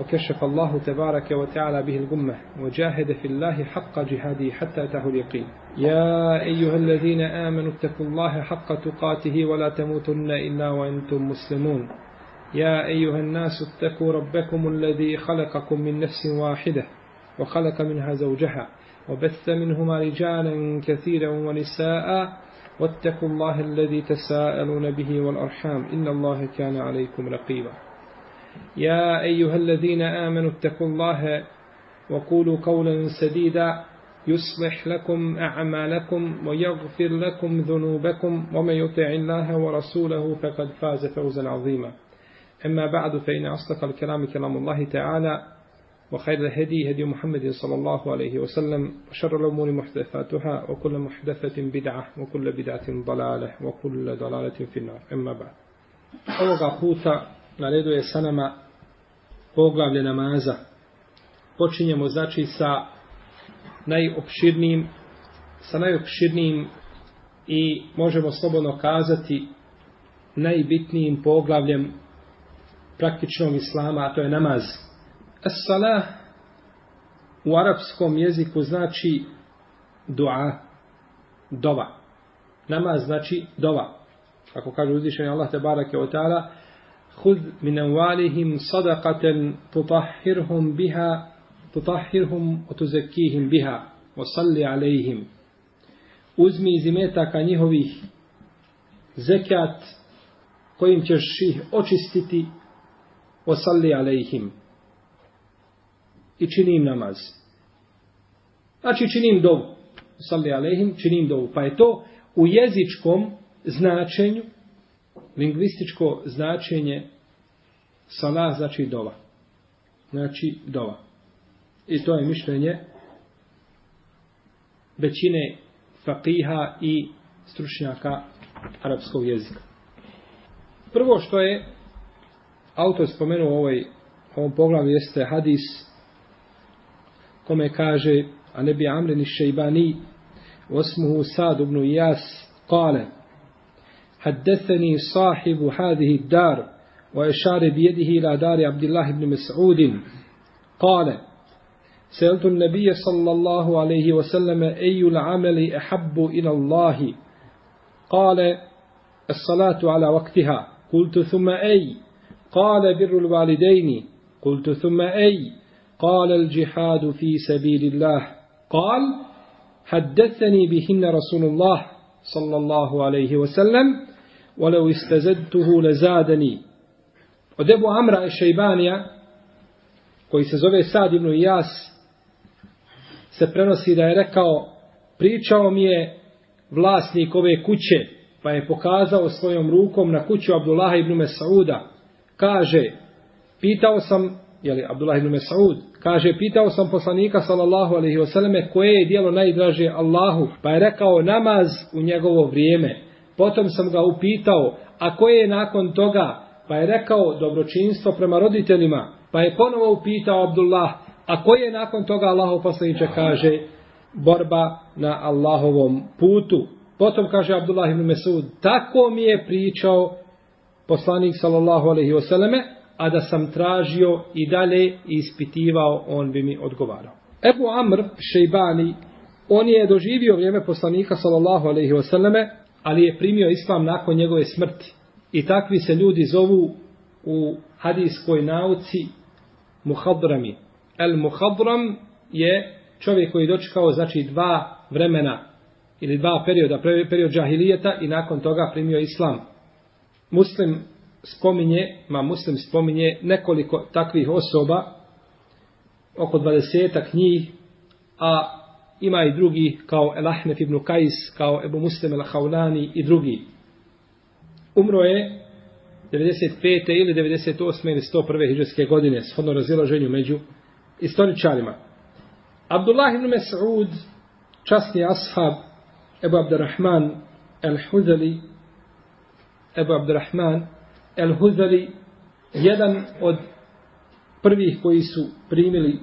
وكشف الله تبارك وتعالى به الغمة وجاهد في الله حق جهاده حتى أتاه اليقين. يا أيها الذين آمنوا اتقوا الله حق تقاته ولا تموتن إلا وأنتم مسلمون. يا أيها الناس اتقوا ربكم الذي خلقكم من نفس واحدة وخلق منها زوجها وبث منهما رجالا كثيرا ونساء واتقوا الله الذي تساءلون به والأرحام. إن الله كان عليكم رقيبا. يا أيها الذين آمنوا اتقوا الله وقولوا قولا سديدا يصلح لكم أعمالكم ويغفر لكم ذنوبكم ومن يطع الله ورسوله فقد فاز فوزا عظيما. أما بعد فإن أصدق الكلام كلام الله تعالى وخير الهدي هدي محمد صلى الله عليه وسلم وشر الأمور محدثاتها وكل محدثة بدعة وكل بدعة ضلالة وكل ضلالة في النار. أما بعد. أوغا puta na redu je sa nama poglavlje namaza. Počinjemo znači sa najopširnijim sa najopširnijim i možemo slobodno kazati najbitnijim poglavljem praktičnog islama, a to je namaz. As-salah u arapskom jeziku znači dua, dova. Namaz znači dova. Kako kaže uzvišenje Allah te barake od ta'ala, خذ من أموالهم صدقة تطهرهم بها تطهرهم وتزكيهم بها وصل عليهم uzmi iz imetaka njihovih zekat kojim ćeš ih očistiti osalli alejhim i čini im namaz. Znači čini im dovu. Osalli alejhim, čini im dovu. Pa je to u jezičkom značenju lingvističko značenje salah znači dova. Znači dova. I to je mišljenje većine fakiha i stručnjaka arapskog jezika. Prvo što je autor spomenuo u ovoj ovom poglavu jeste hadis kome kaže a ne bi amreni šejbani osmuhu sad ibn Iyas kale حدثني صاحب هذه الدار وإشار بيده إلى دار عبد الله بن مسعود. قال سألت النبي صلى الله عليه وسلم أي العمل أحب إلى الله؟ قال الصلاة على وقتها. قلت ثم أي؟ قال بر الوالدين. قلت ثم أي؟ قال الجهاد في سبيل الله. قال حدثني بهن رسول الله صلى الله عليه وسلم. ولو استزدته لزادني od Ebu Amra Šejbanija koji se zove Sad ibn Ijas se prenosi da je rekao pričao mi je vlasnik ove kuće pa je pokazao svojom rukom na kuću Abdullah ibn Mesauda kaže pitao sam jeli Abdullah ibn Mesaud kaže pitao sam poslanika sallallahu alejhi ve selleme koje je djelo najdraže Allahu pa je rekao namaz u njegovo vrijeme Potom sam ga upitao, a koje je nakon toga? Pa je rekao dobročinstvo prema roditeljima. Pa je ponovo upitao Abdullah, a koje je nakon toga Allahov poslaniče kaže borba na Allahovom putu. Potom kaže Abdullah ibn Mesud, tako mi je pričao poslanik sallallahu alaihi wasallame, a da sam tražio i dalje ispitivao, on bi mi odgovarao. Ebu Amr Šejbani, on je doživio vrijeme poslanika sallallahu alaihi wasallame, ali je primio islam nakon njegove smrti. I takvi se ljudi zovu u hadijskoj nauci muhadrami. El muhadram je čovjek koji dočekao znači dva vremena ili dva perioda, period džahilijeta i nakon toga primio islam. Muslim spominje, ma muslim spominje nekoliko takvih osoba, oko dvadesetak njih, a ima i drugi kao El Ahnef ibn Kajs, kao Ebu Muslim el Haulani i drugi. Umro je 95. ili 98. ili 101. hiđarske godine, shodno razilaženju među istoričarima. Abdullah ibn Mas'ud, časni ashab, Ebu Abdurrahman el-Huzali, Ebu Abdurrahman el-Huzali, jedan od prvih koji su primili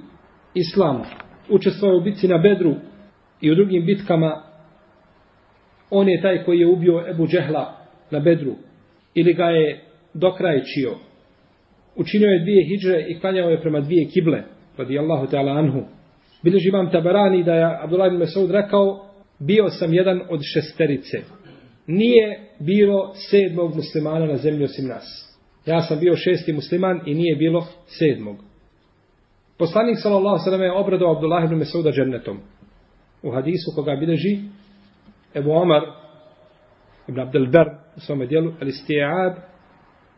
islam, učestvovao u bitci na Bedru i u drugim bitkama, on je taj koji je ubio Ebu Džehla na Bedru ili ga je dokrajčio. Učinio je dvije hijđe i klanjao je prema dvije kible, radijallahu ta'ala anhu. Bileži imam Tabarani da je Abdullah ibn Mesaud rekao, bio sam jedan od šesterice. Nije bilo sedmog muslimana na zemlji osim nas. Ja sam bio šesti musliman i nije bilo sedmog. Poslanik sallallahu sallam je obradao Abdullah ibn Mesauda džennetom. U hadisu koga bileži Ebu Omar ibn Abdel Ber u svome dijelu al isti'ab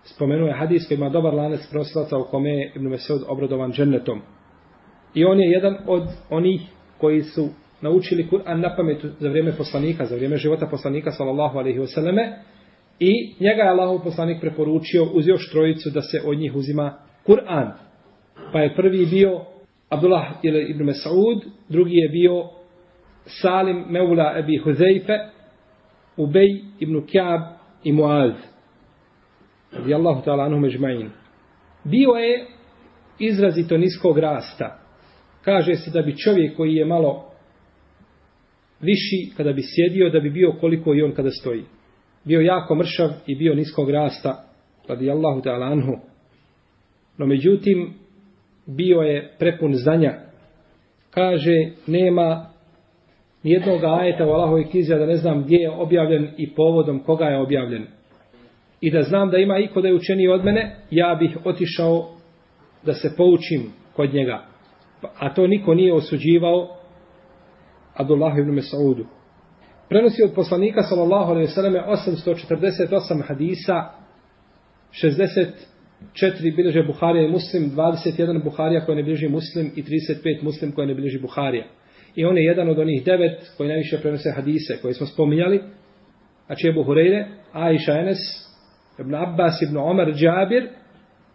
spomenuo je hadis koji ima dobar lanac prosilaca u kome je ibn Mesaud obradovan džennetom. I on je jedan od onih koji su naučili Kur'an na pamet za vrijeme poslanika, za vrijeme života poslanika sallallahu alaihi wasallame I njega je Allahov poslanik preporučio uz još trojicu da se od njih uzima Kur'an. Pa je prvi bio Abdullah ibn Mas'ud, drugi je bio Salim Meula Ebi Huzeife, Ubej ibn Kjab i Muaz. Radi Allahu ta'ala anhu međma'in. Bio je izrazito niskog rasta. Kaže se da bi čovjek koji je malo viši kada bi sjedio, da bi bio koliko i on kada stoji bio jako mršav i bio niskog rasta, radi Allahu ta'ala anhu. No međutim, bio je prepun znanja. Kaže, nema nijednog ajeta u Allahovi knjizi, da ne znam gdje je objavljen i povodom koga je objavljen. I da znam da ima iko da je učeniji od mene, ja bih otišao da se poučim kod njega. A to niko nije osuđivao Abdullah ibn Mesaudu. prenosi od poslanika sallallahu alejhi ve selleme 848 hadisa 64 bilježe Buharija i Muslim 21 Buharija koje ne bilježi Muslim i 35 Muslim koje ne bilježi Buharija i on je jedan od onih devet koji najviše prenose hadise koje smo spominjali znači Ebu Hureyre Aisha Enes Ibn Abbas Ibn Omar Džabir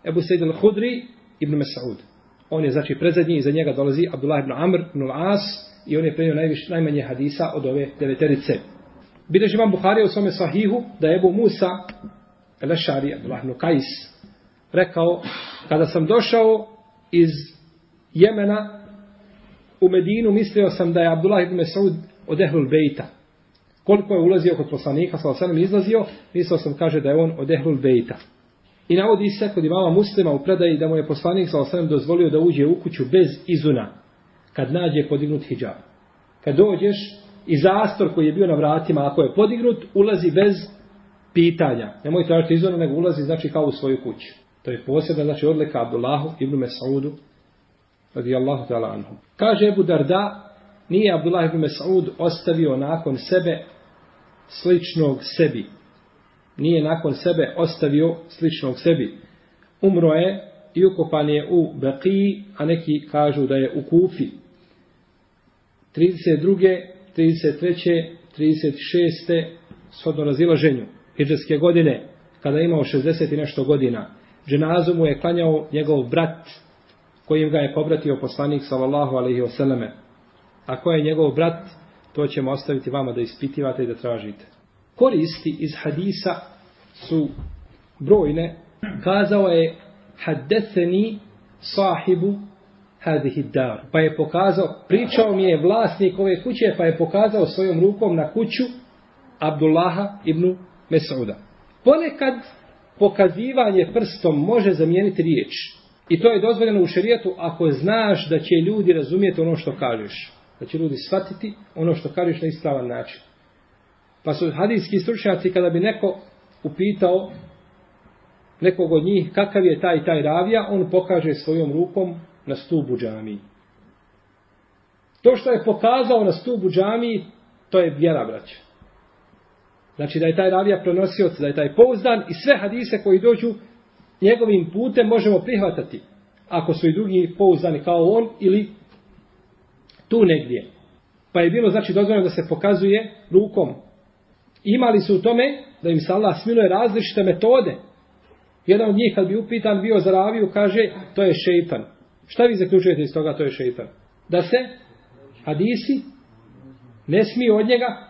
Ebu Sejid al-Hudri Ibn Mas'ud on je znači prezadnji i za njega dolazi Abdullah ibn Amr ibn al-As i on je prenio najviš, najmanje hadisa od ove deveterice. Bileži vam Buharija u svome sahihu da je Ebu Musa Lešari, Abdullah ibn Kajs, rekao, kada sam došao iz Jemena u Medinu, mislio sam da je Abdullah ibn Mesud od Ehlul Bejta. Koliko je ulazio kod poslanika, sa osanem izlazio, mislio sam, kaže, da je on od Ehlul Bejta. I navodi se kod imama muslima u predaji da mu je poslanik sa osanem dozvolio da uđe u kuću bez izuna kad nađe podignut hijab. Kad dođeš i zastor koji je bio na vratima, ako je podignut, ulazi bez pitanja. Nemoj tražiti izvora, nego ulazi znači kao u svoju kuću. To je posebna, znači odlika Abdullahu ibn Mes'udu, radijallahu ta'ala anhu. Kaže Ebu Darda, nije Abdullah ibn Mes'ud ostavio nakon sebe sličnog sebi. Nije nakon sebe ostavio sličnog sebi. Umro je i ukopan je u Beqiji, a neki kažu da je u Kufi. 32. 33. 36. shodno razilaženju Hidžetske godine, kada je imao 60 i nešto godina. Dženazu mu je klanjao njegov brat, kojim ga je pobratio poslanik sallallahu alaihi wasallame. A ko je njegov brat, to ćemo ostaviti vama da ispitivate i da tražite. Koristi iz hadisa su brojne. Kazao je haddeseni sahibu hadihi dar. Pa je pokazao, pričao mi je vlasnik ove kuće, pa je pokazao svojom rukom na kuću Abdullaha ibn Mesuda. Ponekad pokazivanje prstom može zamijeniti riječ. I to je dozvoljeno u šerijetu ako znaš da će ljudi razumijeti ono što kažeš. Da će ljudi shvatiti ono što kažeš na ispravan način. Pa su hadijski stručnjaci kada bi neko upitao nekog od njih kakav je taj taj ravija, on pokaže svojom rukom na stubu džamiji. To što je pokazao na stubu džamiji, to je vjera, braća. Znači da je taj ravija prenosioc, da je taj pouzdan i sve hadise koji dođu njegovim putem možemo prihvatati. Ako su i drugi pouzdani kao on ili tu negdje. Pa je bilo znači dozvoljeno da se pokazuje rukom. Imali su u tome da im se Allah smiluje različite metode Jedan od njih kad bi upitan bio za raviju, kaže, to je šeitan. Šta vi zaključujete iz toga, to je šeitan? Da se hadisi ne smiju od njega,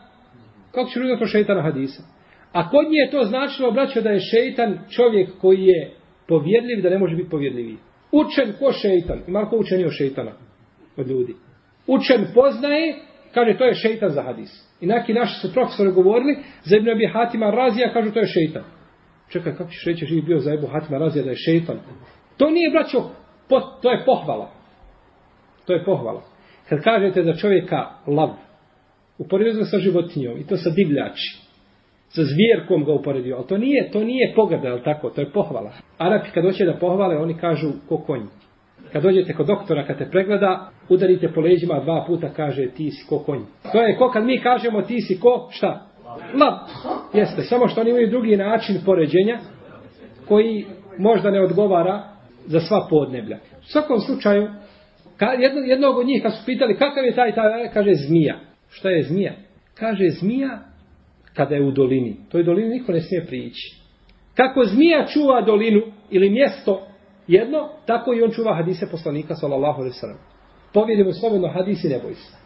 kako će ljudi oko šeitana hadisa? A kod nje je to značilo, braćo, da je šeitan čovjek koji je povjedljiv, da ne može biti povjedljiviji. Učen ko šeitan? Ima ko učenio šeitana od ljudi? Učen poznaje, kaže, to je šeitan za hadis. I neki naši su profesori govorili, za Ibn Abi Hatima Razija, kažu, to je šeitan. Čekaj, kako ćeš reći, živi bio za Ibn Hatima Razija da je šeitan? To nije, braćo, to je pohvala. To je pohvala. Kad kažete za čovjeka lav, uporedio sa životinjom, i to sa divljači, sa zvijerkom ga uporedio, ali to nije, to nije pogrda, ali tako, to je pohvala. Arapi kad hoće da pohvale, oni kažu ko konj. Kad dođete kod doktora, kad te pregleda, udarite po leđima dva puta, kaže ti si ko konj. To je ko kad mi kažemo ti si ko, šta? Lav. Jeste, samo što oni imaju drugi način poređenja, koji možda ne odgovara za sva podneblja. U svakom slučaju, jedno, jednog od njih kad su pitali kakav je taj, taj, kaže zmija. Šta je zmija? Kaže zmija kada je u dolini. To je dolini niko ne smije prići. Kako zmija čuva dolinu ili mjesto jedno, tako i on čuva hadise poslanika sallallahu alaihi sallam. Povjedimo slobodno hadisi ne boj se.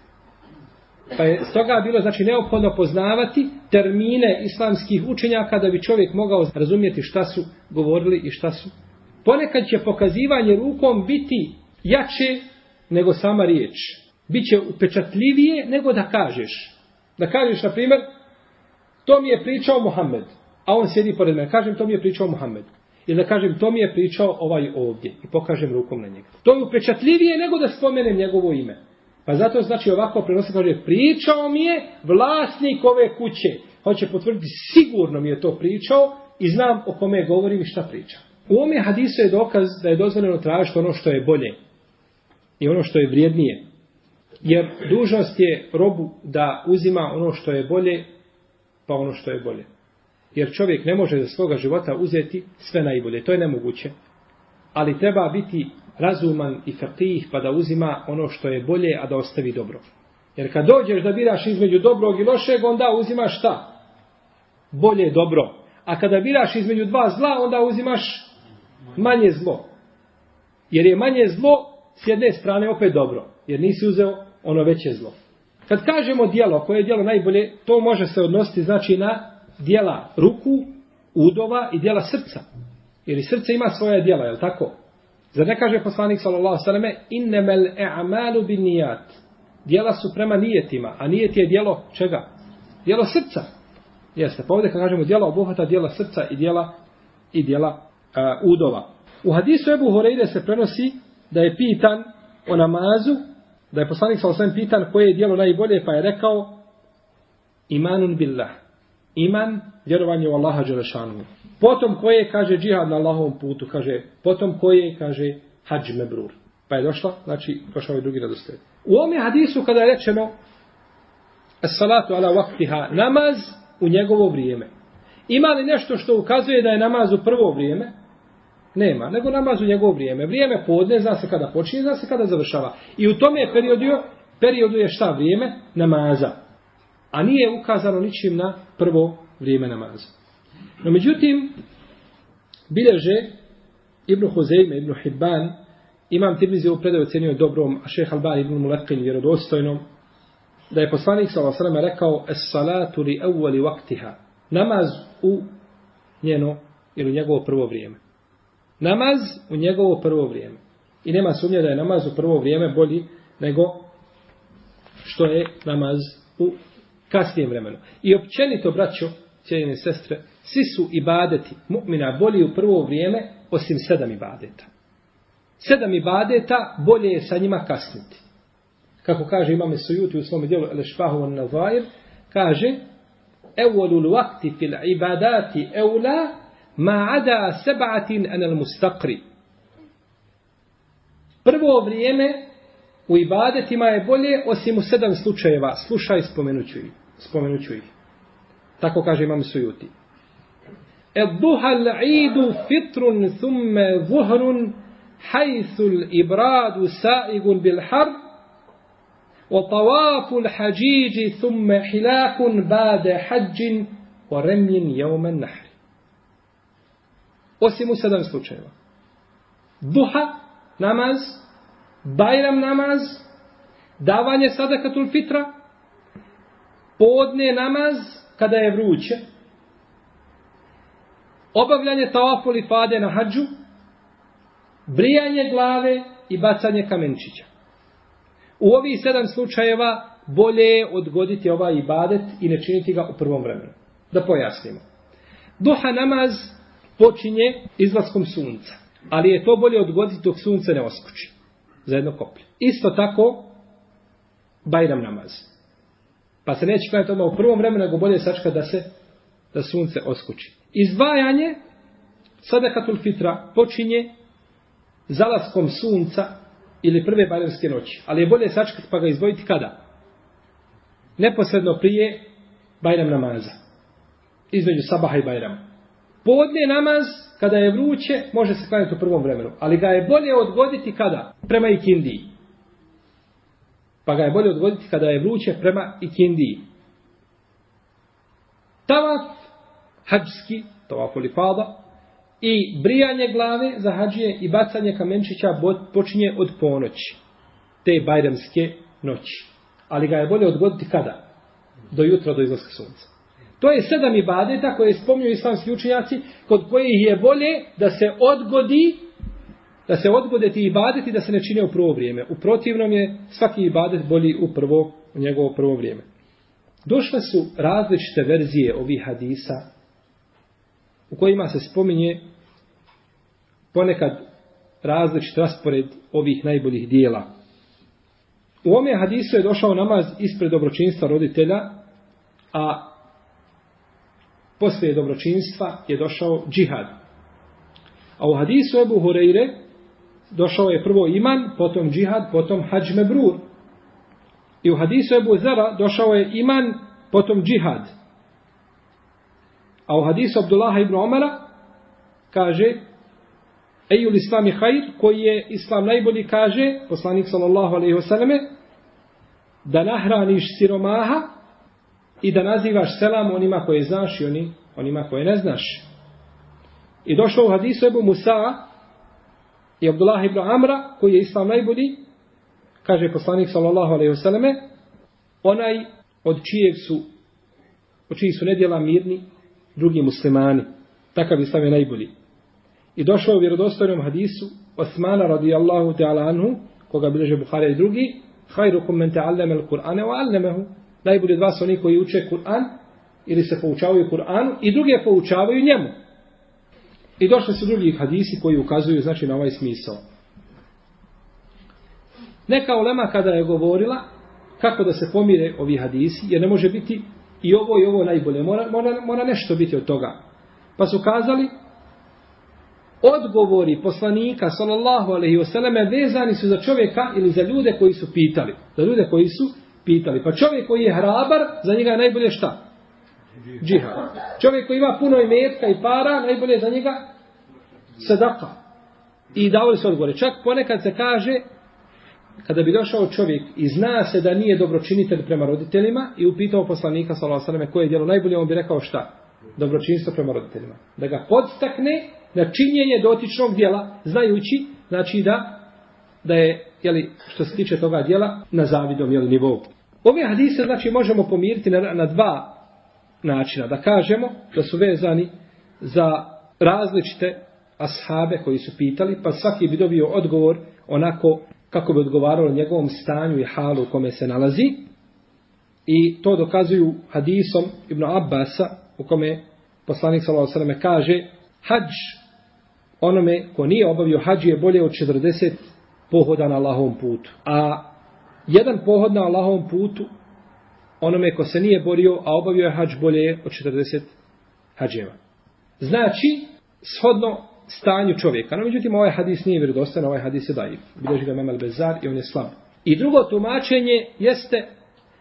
Pa je stoga bilo znači neophodno poznavati termine islamskih učenjaka da bi čovjek mogao razumjeti šta su govorili i šta su. Ponekad će pokazivanje rukom biti jače nego sama riječ. Biće upečatljivije nego da kažeš. Da kažeš, na primjer, to mi je pričao Muhammed, a on sjedi pored mene. Kažem, to mi je pričao Muhammed. Ili da kažem, to mi je pričao ovaj ovdje i pokažem rukom na njega. To je upečatljivije nego da spomenem njegovo ime. Pa zato znači ovako prenosi, kaže, pričao mi je vlasnik ove kuće. Hoće potvrditi, sigurno mi je to pričao i znam o kome govorim i šta pričam. U ome hadisu je dokaz da je dozvoljeno tražiti ono što je bolje i ono što je vrijednije. Jer dužnost je robu da uzima ono što je bolje, pa ono što je bolje. Jer čovjek ne može za svoga života uzeti sve najbolje. To je nemoguće. Ali treba biti razuman i fakih pa da uzima ono što je bolje, a da ostavi dobro. Jer kad dođeš da biraš između dobrog i lošeg, onda uzimaš šta? Bolje dobro. A kada biraš između dva zla, onda uzimaš manje zlo. Jer je manje zlo s jedne strane opet dobro. Jer nisi uzeo ono veće zlo. Kad kažemo dijelo, koje je dijelo najbolje, to može se odnositi znači na dijela ruku, udova i dijela srca. Jer i srce ima svoje dijela, je li tako? Zar ne kaže poslanik sallallahu sallame innemel e'amalu bin nijat. Dijela su prema nijetima, a nijet je dijelo čega? Dijelo srca. Jeste, pa ovdje kad kažemo dijela obuhvata dijela srca i dijela i dijela uh, udova. U hadisu Ebu Horeide se prenosi da je pitan o namazu, da je poslanik sa osvijem pitan koje je dijelo najbolje, pa je rekao imanun billah. Iman, vjerovanje u Allaha Đelešanu. Potom koje kaže džihad na Allahovom putu, kaže, potom koje kaže hađ mebrur. Pa je došla, znači, došao je drugi radostaj. U ome hadisu kada je rečeno salatu ala vaktiha, namaz u njegovo vrijeme. Ima li nešto što ukazuje da je namaz u prvo vrijeme? Nema, nego namaz u njegovo vrijeme. Vrijeme podne, zna se kada počinje, zna se kada završava. I u tome periodu, periodu je šta vrijeme? Namaza. A nije ukazano ničim na prvo vrijeme namaza. No međutim, bilježe Ibn Huzeyme, Ibn Hibban, imam Tirmizi u predaju ocenio dobrom, a šeh Alban Ibn Mulekin vjerodostojnom, da je poslanik s.a.v. rekao es salatu li evvali vaktiha. Namaz u njeno ili u njegovo prvo vrijeme. Namaz u njegovo prvo vrijeme. I nema sumnje da je namaz u prvo vrijeme bolji nego što je namaz u kasnijem vremenu. I općenito, braćo, cijeljene sestre, svi su ibadeti mu'mina bolji u prvo vrijeme osim sedam ibadeta. Sedam ibadeta bolje je sa njima kasniti. Kako kaže imame Sujuti u svom dijelu Elešfahu on Nazair, kaže Evolul vakti fil ibadati eula ma ada seba'atin anal mustakri. Prvo vrijeme u ibadetima je bolje osim u sedam slučajeva. Slušaj, spomenuću ih. Spomenuću ih. Tako kaže imam Sujuti. الضحى العيد فطر ثم ظهر حيث الإبراد سائغ بالحر وطواف الحجيج ثم حلاق بعد حج ورمي يوم النحر Osim u sedam slučajeva. Duha, namaz, bajram namaz, davanje sadakatul fitra, podne namaz kada je vruće, obavljanje tavafu ili fade na hađu, brijanje glave i bacanje kamenčića. U ovih sedam slučajeva bolje je odgoditi ovaj ibadet i ne činiti ga u prvom vremenu. Da pojasnimo. Duha namaz počinje izlaskom sunca. Ali je to bolje odgoditi dok sunce ne oskoči. Za jedno koplje. Isto tako, Bajram namaz. Pa se neće klanjati odmah u prvom vremenu, nego bolje sačka da se da sunce oskoči. Izdvajanje sadakatul fitra počinje zalaskom sunca ili prve bajramske noći. Ali je bolje sačkati pa ga izdvojiti kada? Neposredno prije Bajram namaza. Između sabaha i Bajrama. Podne namaz, kada je vruće, može se klanjati u prvom vremenu. Ali ga je bolje odgoditi kada? Prema ikindiji. Pa ga je bolje odgoditi kada je vruće prema ikindiji. Tavaf, hađski, tavaf olifada, i brijanje glave za hađije i bacanje kamenčića počinje od ponoći. Te bajramske noći. Ali ga je bolje odgoditi kada? Do jutra, do izlaska sunca. To je sedam ibadeta koje spomnju islamski učenjaci, kod kojih je bolje da se odgodi, da se odgode ti ibadeti, da se ne čine u prvo vrijeme. U protivnom je svaki ibadet bolji u prvo, u njegovo prvo vrijeme. Došle su različite verzije ovih hadisa u kojima se spominje ponekad različit raspored ovih najboljih dijela. U ome hadisu je došao namaz ispred dobročinstva roditelja, a poslije dobročinstva je došao džihad. A u hadisu Ebu Hureyre došao je prvo iman, potom džihad, potom hađ mebrur. I u hadisu Ebu Zara došao je iman, potom džihad. A u hadisu Abdullaha ibn Omara kaže Ejul islami hajr, koji je Islam najbolji kaže, poslanik sallallahu alaihi wasallame, da nahraniš siromaha i da nazivaš selam onima koje znaš i oni, onima koje ne znaš. I došlo u hadisu Ebu Musa i Abdullah ibn Amra, koji je Islam najbolji, kaže poslanik sallallahu alaihi vseleme, onaj od čijeg su, od čijeg su nedjela mirni, drugi muslimani. Takav Islam je najbolji. I došao u vjerodostojnom hadisu Osmana radijallahu ta'ala anhu, koga bileže Buhari i drugi, hajrukum men ta'allama al-Qur'ane wa 'allamahu. Najbolji od vas oni koji uče Kur'an ili se poučavaju Kur'anu i druge poučavaju njemu. I došli su drugi hadisi koji ukazuju znači na ovaj smisao. Neka ulema kada je govorila kako da se pomire ovi hadisi, jer ne može biti i ovo i ovo najbolje, mora, mora, mora nešto biti od toga. Pa su kazali, odgovori poslanika sallallahu alejhi ve selleme vezani su za čovjeka ili za ljude koji su pitali. Za ljude koji su pitali. Pa čovjek koji je hrabar, za njega je najbolje šta? Džihad. Čovjek koji ima puno imetka i para, najbolje za njega sadaka. I davali se odgovore. Čak ponekad se kaže, kada bi došao čovjek i zna se da nije dobročinitelj prema roditeljima i upitao poslanika sallallahu alejhi ve selleme koje je djelo najbolje, on bi rekao šta? Dobročinstvo prema roditeljima. Da ga podstakne na činjenje dotičnog djela, znajući, znači da, da je, jeli, što se tiče toga dijela, na zavidom jeli, nivou. Ove hadise, znači, možemo pomiriti na, na dva načina. Da kažemo da su vezani za različite ashabe koji su pitali, pa svaki bi dobio odgovor onako kako bi odgovaralo njegovom stanju i halu u kome se nalazi. I to dokazuju hadisom Ibn Abbasa u kome poslanik s.a.v. kaže hađ onome ko nije obavio hađ je bolje od 40 pohoda na Allahovom putu. A jedan pohod na Allahovom putu onome ko se nije borio, a obavio je hađ bolje od 40 hađeva. Znači, shodno stanju čovjeka. No, međutim, ovaj hadis nije vjerodostan, ovaj hadis je dajiv. Bileži ga Memel Bezar i on je slab. I drugo tumačenje jeste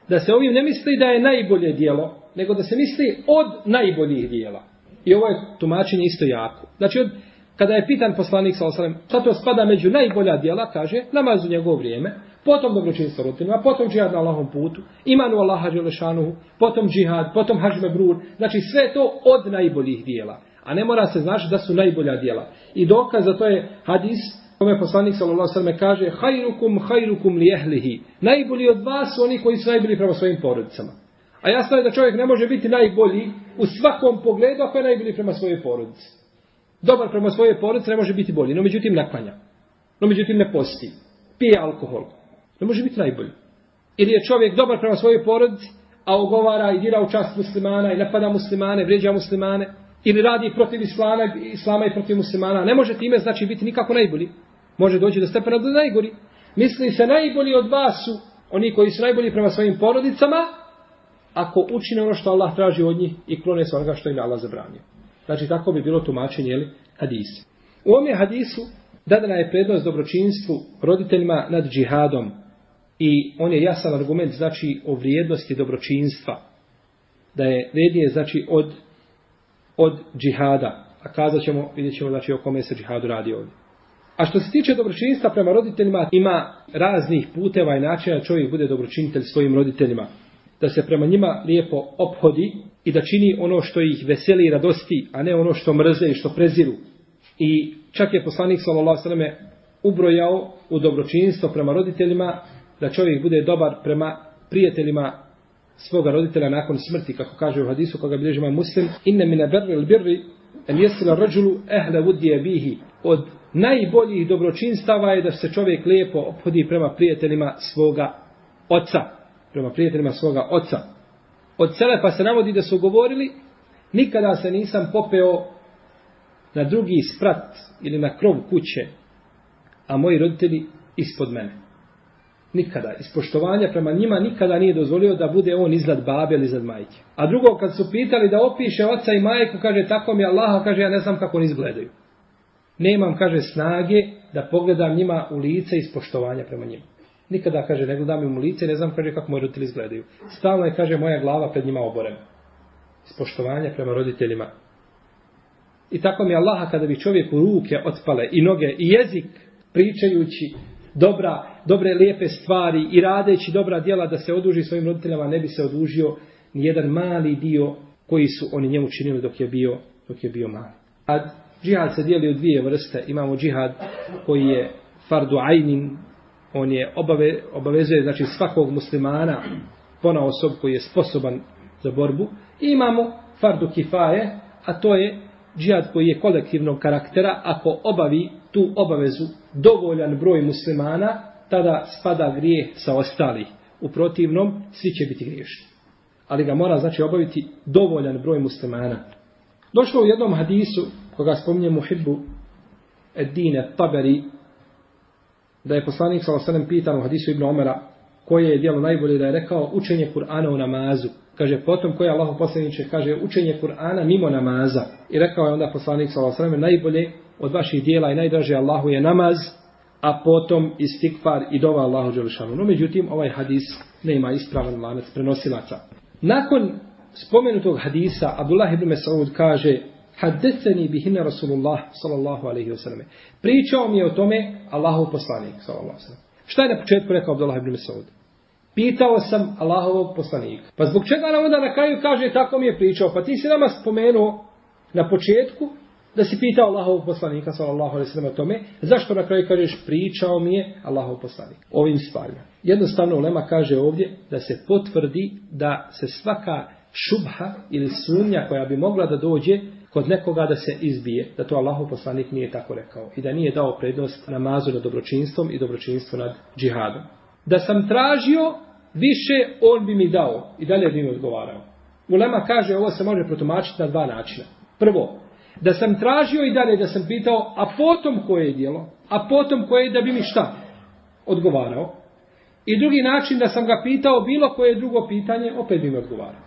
da se ovim ne misli da je najbolje dijelo, nego da se misli od najboljih dijela. I ovo je tumačenje isto jako. Znači, od kada je pitan poslanik sa osalem, šta to spada među najbolja dijela, kaže, namaz u njegovo vrijeme, potom dobročinstvo roditeljima, potom džihad na Allahom putu, imanu Allaha Đelešanuhu, potom džihad, potom hađme brur, znači sve to od najboljih dijela. A ne mora se znaš da su najbolja djela. I dokaz za to je hadis kome poslanik sallallahu alejhi kaže hajrukum hajrukum li ehlihi. Najbolji od vas su oni koji su najbolji prema svojim porodicama. A jasno je da čovjek ne može biti najbolji u svakom pogledu ako je najbolji prema svojoj porodici. Dobar prema svojoj porodici ne može biti bolji, no međutim naklanja. No međutim ne posti. Pije alkohol. Ne može biti najbolji. Ili je čovjek dobar prema svojoj porodici, a ogovara i dira u čast muslimana i napada muslimane, vređa muslimane, ili radi protiv islama, islama i protiv muslimana, ne može time znači biti nikako najbolji. Može doći do stepena do najgori. Misli se najbolji od vas su oni koji su najbolji prema svojim porodicama, ako učine ono što Allah traži od njih i klone se onoga što im Allah zabranio. Znači tako bi bilo tumačenje jeli, hadisa. U ovom hadisu dadana je prednost dobročinstvu roditeljima nad džihadom i on je jasan argument znači o vrijednosti dobročinstva. Da je vrednije znači od, od džihada. A kazat ćemo, vidjet ćemo znači o kome se džihadu radi ovdje. A što se tiče dobročinstva prema roditeljima, ima raznih puteva i načina čovjek bude dobročinitelj svojim roditeljima. Da se prema njima lijepo ophodi i da čini ono što ih veseli i radosti, a ne ono što mrze i što preziru. I čak je poslanik s.a.v. ubrojao u dobročinstvo prema roditeljima da čovjek bude dobar prema prijateljima svoga roditelja nakon smrti, kako kaže u hadisu koga bilježi ima muslim, inne mine berri il birri en jesila rađulu ehle vudije bihi. Od najboljih dobročinstava je da se čovjek lijepo obhodi prema prijateljima svoga oca. Prema prijateljima svoga oca. Od Selefa se navodi da su govorili, nikada se nisam popeo na drugi sprat ili na krov kuće, a moji roditelji ispod mene. Nikada. Iz poštovanja prema njima nikada nije dozvolio da bude on iznad babe ili iznad majke. A drugo, kad su pitali da opiše oca i majku, kaže tako mi Allaha, kaže ja ne znam kako oni izgledaju. Nemam, kaže, snage da pogledam njima u lice iz poštovanja prema njima. Nikada, kaže, ne gledam im u lice, ne znam, kaže, kako moji roditelji izgledaju. Stalno je, kaže, moja glava pred njima oborena. Iz poštovanja prema roditeljima. I tako mi Allaha kada bi čovjek u ruke otpale i noge i jezik pričajući dobra, dobre lijepe stvari i radeći dobra djela da se oduži svojim roditeljama ne bi se odužio ni jedan mali dio koji su oni njemu činili dok je bio, dok je bio mali. A džihad se dijeli u dvije vrste. Imamo džihad koji je fardu ajnin, on je obave, obavezuje znači svakog muslimana pona osob koji je sposoban za borbu. I imamo fardu kifaje, a to je džihad koji je kolektivnog karaktera, ako obavi tu obavezu dovoljan broj muslimana, tada spada grijeh sa ostalih. U protivnom, svi će biti griješni. Ali ga mora, znači, obaviti dovoljan broj muslimana. Došlo u jednom hadisu, koga spominje Muhibbu Edine Taberi, da je poslanik s.a.v. pitan u hadisu Ibn Omera, koje je dijelo najbolje da je rekao učenje Kur'ana u namazu. Kaže, potom koje Allah poslaniče, kaže učenje Kur'ana mimo namaza. I rekao je onda poslanik s.a.v. najbolje od vaših dijela i najdraže Allahu je namaz, a potom istikfar i dova Allahu Đelešanu. No, međutim, ovaj hadis nema ispravan lanac prenosilaca. Nakon spomenutog hadisa, Abdullah ibn Mas'ud kaže, Haddeseni bihine Rasulullah sallallahu alaihi wa sallam. Pričao mi je o tome Allahov poslanik sallallahu alaihi wa sallam. Šta je na početku rekao Abdullah ibn Mas'ud? Pitao sam Allahovog poslanika. Pa zbog čega nam onda na kraju kaže tako mi je pričao? Pa ti si nama spomenuo na početku da si pitao Allahovog poslanika sallallahu alaihi sallam o tome. Zašto na kraju kažeš pričao mi je Allahov poslanik? Ovim stvarima. Jednostavno Ulema kaže ovdje da se potvrdi da se svaka šubha ili sumnja koja bi mogla da dođe kod nekoga da se izbije, da to Allahu poslanik nije tako rekao i da nije dao prednost namazu nad dobročinstvom i dobročinstvu nad džihadom. Da sam tražio više, on bi mi dao i dalje bi mi odgovarao. Ulema kaže, ovo se može protumačiti na dva načina. Prvo, da sam tražio i dalje da sam pitao, a potom koje je dijelo, a potom koje je da bi mi šta odgovarao. I drugi način da sam ga pitao bilo koje drugo pitanje, opet bi mi odgovarao.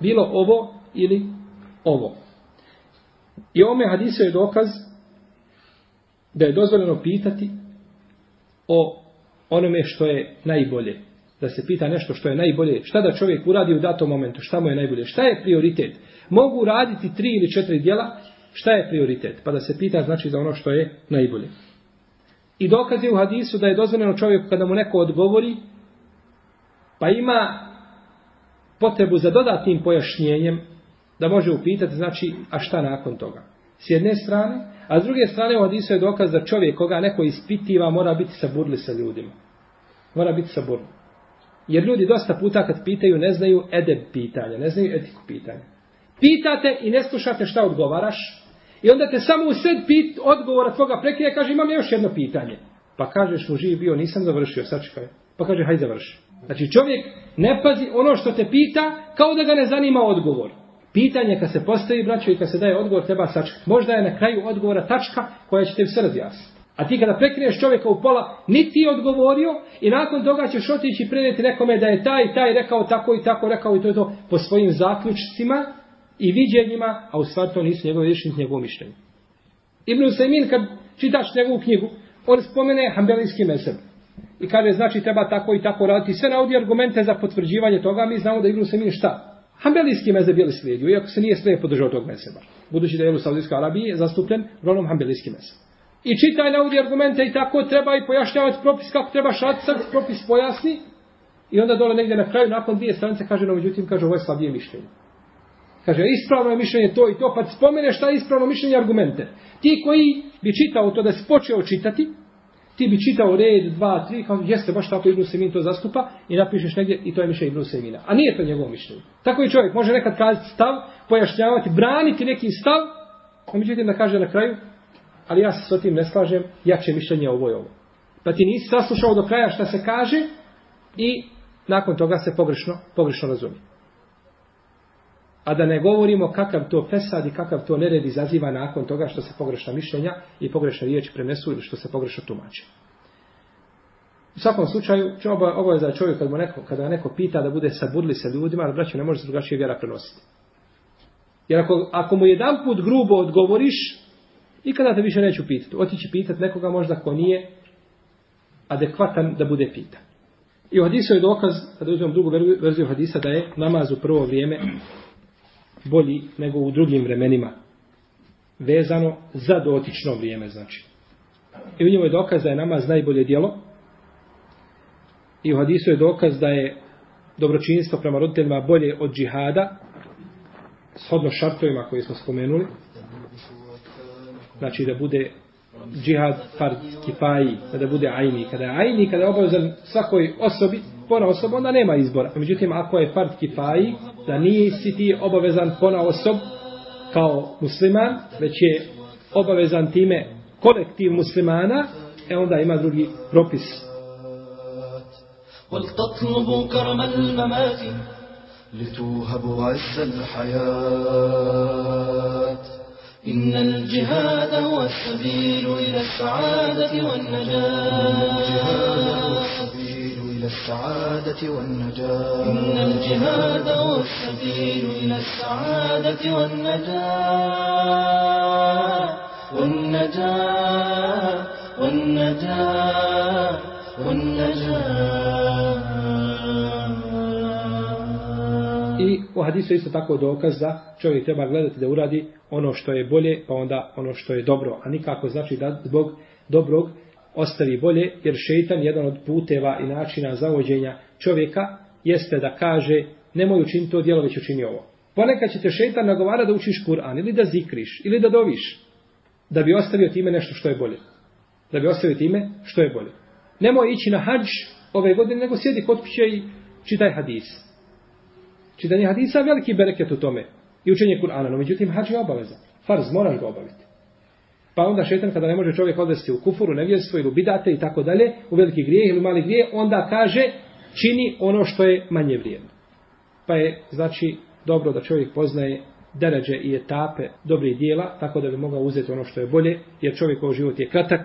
Bilo ovo ili ovo. I ovome hadisu je dokaz da je dozvoljeno pitati o onome što je najbolje. Da se pita nešto što je najbolje. Šta da čovjek uradi u datom momentu? Šta mu je najbolje? Šta je prioritet? Mogu raditi tri ili četiri dijela. Šta je prioritet? Pa da se pita znači za ono što je najbolje. I dokaz je u hadisu da je dozvoljeno čovjeku kada mu neko odgovori pa ima potrebu za dodatnim pojašnjenjem da može upitati, znači, a šta nakon toga? S jedne strane, a s druge strane u hadisu je dokaz da čovjek koga neko ispitiva mora biti saburli sa ljudima. Mora biti saburli. Jer ljudi dosta puta kad pitaju ne znaju edeb pitanja, ne znaju etiku pitanja. Pitate i ne slušate šta odgovaraš i onda te samo u sred pit, odgovora tvoga prekrije kaže imam još jedno pitanje. Pa kažeš mu živ bio nisam završio, sačekaj. Pa kaže hajde završi. Znači čovjek ne pazi ono što te pita kao da ga ne zanima odgovor. Pitanje kad se postavi braćo i kad se daje odgovor treba sačekati. Možda je na kraju odgovora tačka koja će te sve razjasniti. A ti kada prekriješ čovjeka u pola, niti ti odgovorio i nakon toga ćeš otići i prenijeti nekome da je taj taj rekao tako i tako rekao i to je to po svojim zaključcima i viđenjima, a u stvari to nisu njegove rješenje, njegovo mišljenje. Ibn Usaymin, kad čitaš njegovu knjigu, on spomene hambelijski mesel. I kaže, znači treba tako i tako raditi. Sve navodi argumente za potvrđivanje toga, mi znamo da Ibn Usaymin šta? Hambelijski mezeb je li slijedio, iako se nije sve podržao tog mezeba. Budući da je u Saudijskoj Arabiji zastupljen uglavnom hambelijski mezeb. I čitaj navodi argumente i tako treba i pojašnjavati propis kako treba šacat, propis pojasni. I onda dole negdje na kraju, nakon dvije stranice, kaže, no međutim, kaže, ovo je slabije mišljenje. Kaže, ispravno je mišljenje to i to, pa spomene šta je ispravno mišljenje argumente. Ti koji bi čitao to da se počeo čitati, ti bi čitao red, dva, tri, kao jeste baš tako Ibnu Semin to zastupa i napišeš negdje i to je mišljenje Ibnu Semina. A nije to njegovo mišljenje. Tako i čovjek može nekad kazati stav, pojašnjavati, braniti neki stav, a međutim da kaže na kraju, ali ja se s tim ne slažem, jače mišljenje ovo je ovo. Pa ti nisi saslušao do kraja šta se kaže i nakon toga se pogrešno, pogrešno razumije. A da ne govorimo kakav to fesad i kakav to nered izaziva nakon toga što se pogrešna mišljenja i pogrešna riječ prenesu ili što se pogrešno tumače. U svakom slučaju, ovo je za čovjek kad mu neko, kada neko pita da bude sabudli sa ljudima, ali braću ne može se drugačije vjera prenositi. Jer ako, ako mu jedan put grubo odgovoriš, i kada te više neću pitati. Otići pitati nekoga možda ko nije adekvatan da bude pitan. I u hadisu je dokaz, kada uzmem drugu verziju hadisa, da je namaz u prvo vrijeme bolji nego u drugim vremenima. Vezano za dotično vrijeme, znači. I u njemu je dokaz da je namaz najbolje dijelo. I u hadisu je dokaz da je dobročinstvo prema roditeljima bolje od džihada, shodno šartovima koje smo spomenuli. Znači da bude džihad fard kifaji, da bude ajni. Kada je ajni, kada je obavezan svakoj osobi, pona osoba, onda nema izbora. Međutim, ako je fard kifaji, da nisi ti obavezan pona osob kao musliman, već je obavezan time kolektiv muslimana, e onda ima drugi propis. ولتطلبوا كرم الممات لتوهبوا عز الحياة إن الجهاد هو السبيل إلى السعادة والنجاة إلى السعادة والنجاة إن الجهاد هو السبيل إلى السعادة والنجاة والنجاة والنجاة والنجاة I u hadisu isto tako dokaz da čovjek treba gledati da uradi ono što je bolje, pa onda ono što je dobro. A nikako znači da zbog dobrog ostavi bolje, jer šeitan, jedan od puteva i načina zavođenja čovjeka, jeste da kaže, nemoj učiniti to djelo, već učini ovo. Ponekad će te šeitan nagovara da učiš Kur'an, ili da zikriš, ili da doviš, da bi ostavio time nešto što je bolje. Da bi ostavio time što je bolje. Nemoj ići na hađ ove godine, nego sjedi kod kuće i čitaj hadis. Čitanje hadisa veliki bereket u tome. I učenje Kur'ana, no međutim hađ je obaveza. Farz, moraš ga obaviti. Pa onda šetan kada ne može čovjek odvesti u kufuru, nevjerstvo ili u bidate i tako dalje, u veliki grijeh ili u mali grijeh, onda kaže čini ono što je manje vrijedno. Pa je znači dobro da čovjek poznaje deređe i etape dobrih dijela, tako da bi mogao uzeti ono što je bolje, jer čovjekov život je kratak,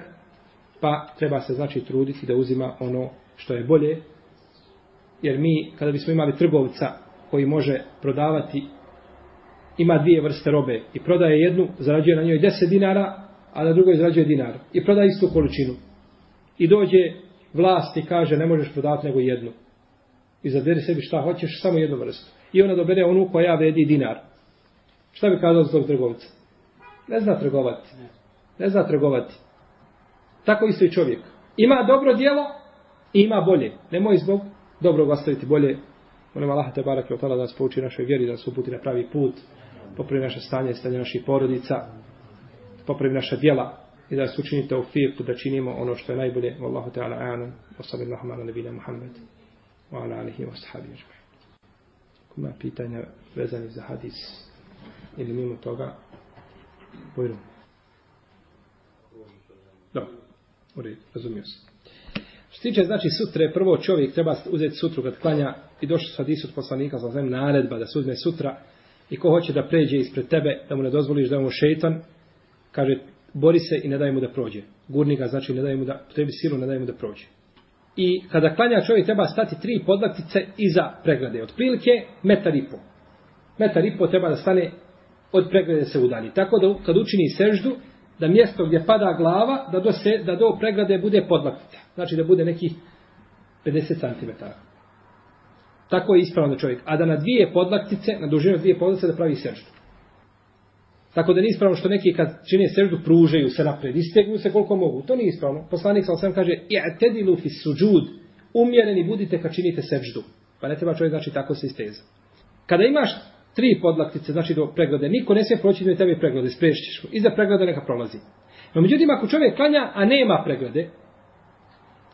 pa treba se znači truditi da uzima ono što je bolje, jer mi kada bismo imali trgovca koji može prodavati ima dvije vrste robe i prodaje jednu, zarađuje na njoj 10 dinara, a na drugoj izrađuje dinar. I proda istu količinu. I dođe vlast i kaže ne možeš prodati nego jednu. I zaderi sebi šta hoćeš, samo jednu vrstu. I ona dobere onu koja vredi dinar. Šta bi kazao za tog trgovca? Ne zna trgovati. Ne zna trgovati. Tako isto i čovjek. Ima dobro dijelo i ima bolje. Nemoj zbog dobrog ostaviti bolje. Molim Allah te barak i otala da nas pouči našoj vjeri, da nas uputi na pravi put. popravi naše stanje, i stanje naših porodica, popravi naša djela i da se učinite u da činimo ono što je najbolje. Wallahu ta'ala a'anam. Wa sallallahu ala nabina Muhammed. Wa ala alihi wa sahabi. Kuma pitanja vezani za hadis ili mimo toga Bojru. Da, u redu, razumio se. Što tiče, znači, sutre, prvo čovjek treba uzeti sutru kad klanja i došli su hadisu od poslanika, sa znači naredba da se uzme sutra i ko hoće da pređe ispred tebe, da mu ne dozvoliš da je mu šeitan, kaže, bori se i ne daj mu da prođe. Gurni ga, znači, ne daj mu da, tebi silu, ne daj mu da prođe. I kada klanja čovjek treba stati tri podlaktice iza pregrade. Od prilike metar i po. Metar i po treba da stane od pregrade se udalji. Tako da kad učini seždu, da mjesto gdje pada glava, da do, se, da do pregrade bude podlaktica. Znači da bude neki 50 cm. Tako je ispravno da čovjek. A da na dvije podlaktice, na dužinu dvije podlaktice da pravi seždu. Tako da nije ispravno što neki kad čine seždu pružaju se napred, istegnu se koliko mogu. To nije ispravno. Poslanik sa osam kaže, i'tedilu fi suđud, umjereni budite kad činite seždu. Pa ne treba čovjek znači tako se isteza. Kada imaš tri podlaktice, znači do preglede. Niko ne smije proći do tebe preglede, sprešićeš mu. Iza preglede neka prolazi. No međutim, ako čovjek klanja, a nema preglede,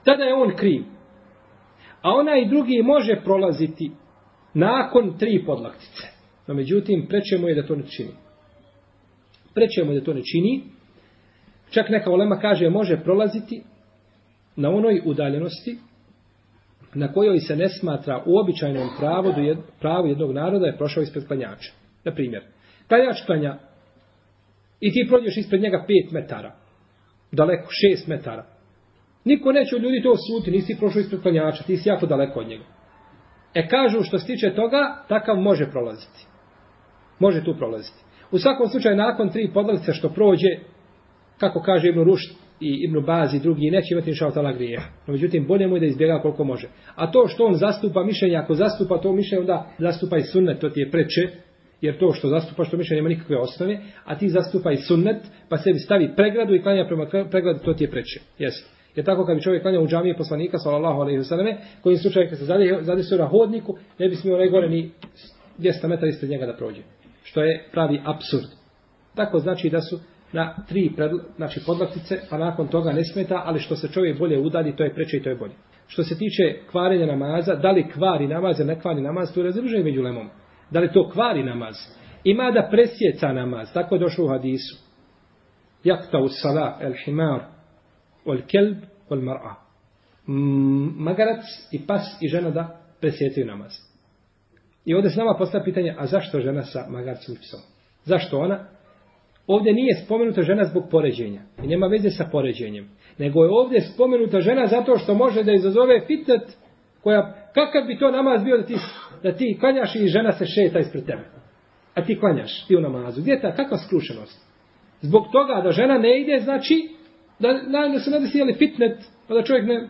tada je on kriv. A ona i drugi može prolaziti nakon tri podlaktice. No međutim, preče mu je da to ne čini sprečujemo da to ne čini. Čak neka olema kaže, može prolaziti na onoj udaljenosti na kojoj se ne smatra u običajnom pravu, jed, pravu jednog naroda je prošao ispred klanjača. Na primjer, klanjač klanja i ti prođeš ispred njega 5 metara, daleko 6 metara. Niko neće od ljudi to osuti, nisi prošao ispred klanjača, ti si jako daleko od njega. E kažu što se tiče toga, takav može prolaziti. Može tu prolaziti. U svakom slučaju, nakon tri podlazice što prođe, kako kaže Ibn Rušt, i Ibn Baz i drugi neće imati inša tala grijeha. No, međutim, bolje mu je da izbjega koliko može. A to što on zastupa mišljenje, ako zastupa to mišljenje, onda zastupa i sunnet, to ti je preče, jer to što zastupa što mišljenje nema nikakve osnove, a ti zastupa i sunnet, pa sebi stavi pregradu i klanja prema pregradu, to ti je preče. Jesi. Je tako kad bi čovjek klanjao u džamije poslanika, sallallahu alaihi wasallam, kojim slučaju kad se zadesio se na hodniku, ne bi smio najgore ni 200 metara ispred njega da prođe. Što je pravi absurd. Tako znači da su na tri znači podlaktice, pa nakon toga ne smeta, ali što se čovjek bolje udalji, to je preče i to je bolje. Što se tiče kvarenja namaza, da li kvari namaz ili ne kvari namaz, to je razruženo među lemom. Da li to kvari namaz? Ima da presjeca namaz, tako je došlo u hadisu. Jakta u sala el himar, ol kelb, ol mar'a. Magarac i pas i žena da presjecaju namaz. I ovdje se nama postavlja pitanje, a zašto žena sa magarcem i psom? Zašto ona? Ovdje nije spomenuta žena zbog poređenja. I nema veze sa poređenjem. Nego je ovdje spomenuta žena zato što može da izazove fitnet koja, kakav bi to namaz bio da ti, da ti klanjaš i žena se šeta ispred tebe. A ti klanjaš, ti u namazu. Gdje je ta, kakva skrušenost? Zbog toga da žena ne ide, znači da, da, da se ne desi jeli fitnet, pa da čovjek ne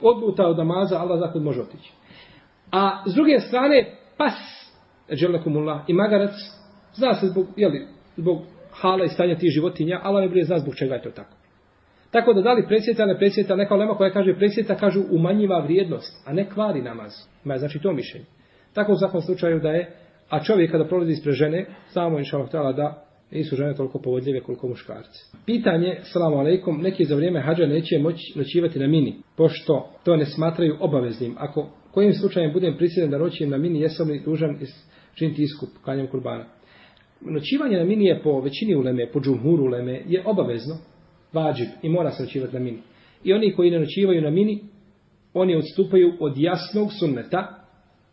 odluta od namaza, Allah zakon može otići. A s druge strane, pas, dželakumullah, i magarac, zna se zbog, jeli, zbog hala i stanja tih životinja, Allah ne bude zna zbog čega je to tako. Tako da da li presjeta, ne presjeta, neka lema koja kaže presjeta, kažu umanjiva vrijednost, a ne kvari namaz. Ima znači to mišljenje. Tako u svakom slučaju da je, a čovjek kada prolazi ispred žene, samo inša Allah da nisu žene toliko povodljive koliko muškarci. Pitanje, salamu alaikum, neki za vrijeme hađa neće moći noćivati na mini, pošto to ne smatraju obaveznim. Ako kojim slučajem budem prisiljen da noćim na mini, jesam li dužan činiti iskup kanjem kurbana? noćivanje na mini je po većini uleme, po džumhuru uleme, je obavezno, vađib i mora se noćivati na mini. I oni koji ne noćivaju na mini, oni odstupaju od jasnog sunneta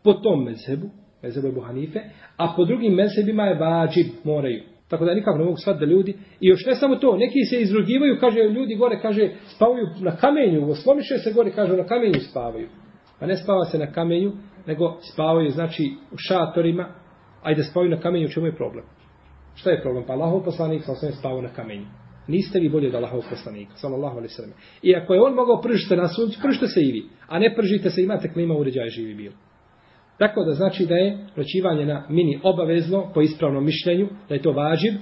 po tom mezhebu, mezhebu Ebu Hanife, a po drugim mezhebima je vađib, moraju. Tako da nikako ne mogu shvatiti da ljudi, i još ne samo to, neki se izrugivaju, kaže ljudi gore, kaže, spavaju na kamenju, oslomiše se gore, kaže, na kamenju spavaju. Pa ne spava se na kamenju, nego spavaju, znači, u šatorima, ajde spavaju na kamenju, u čemu je problem? Šta je problem? Pa Allahov poslanik sa osvijem spavao na kamenju. Niste vi bolje od Allahov poslanika, sallallahu alaihi sallam. I ako je on mogao pržiti na suncu, pržite se i vi. A ne pržite se, imate klima uređaja živi bil. Tako da znači da je noćivanje na mini obavezno, po ispravnom mišljenju, da je to važiv.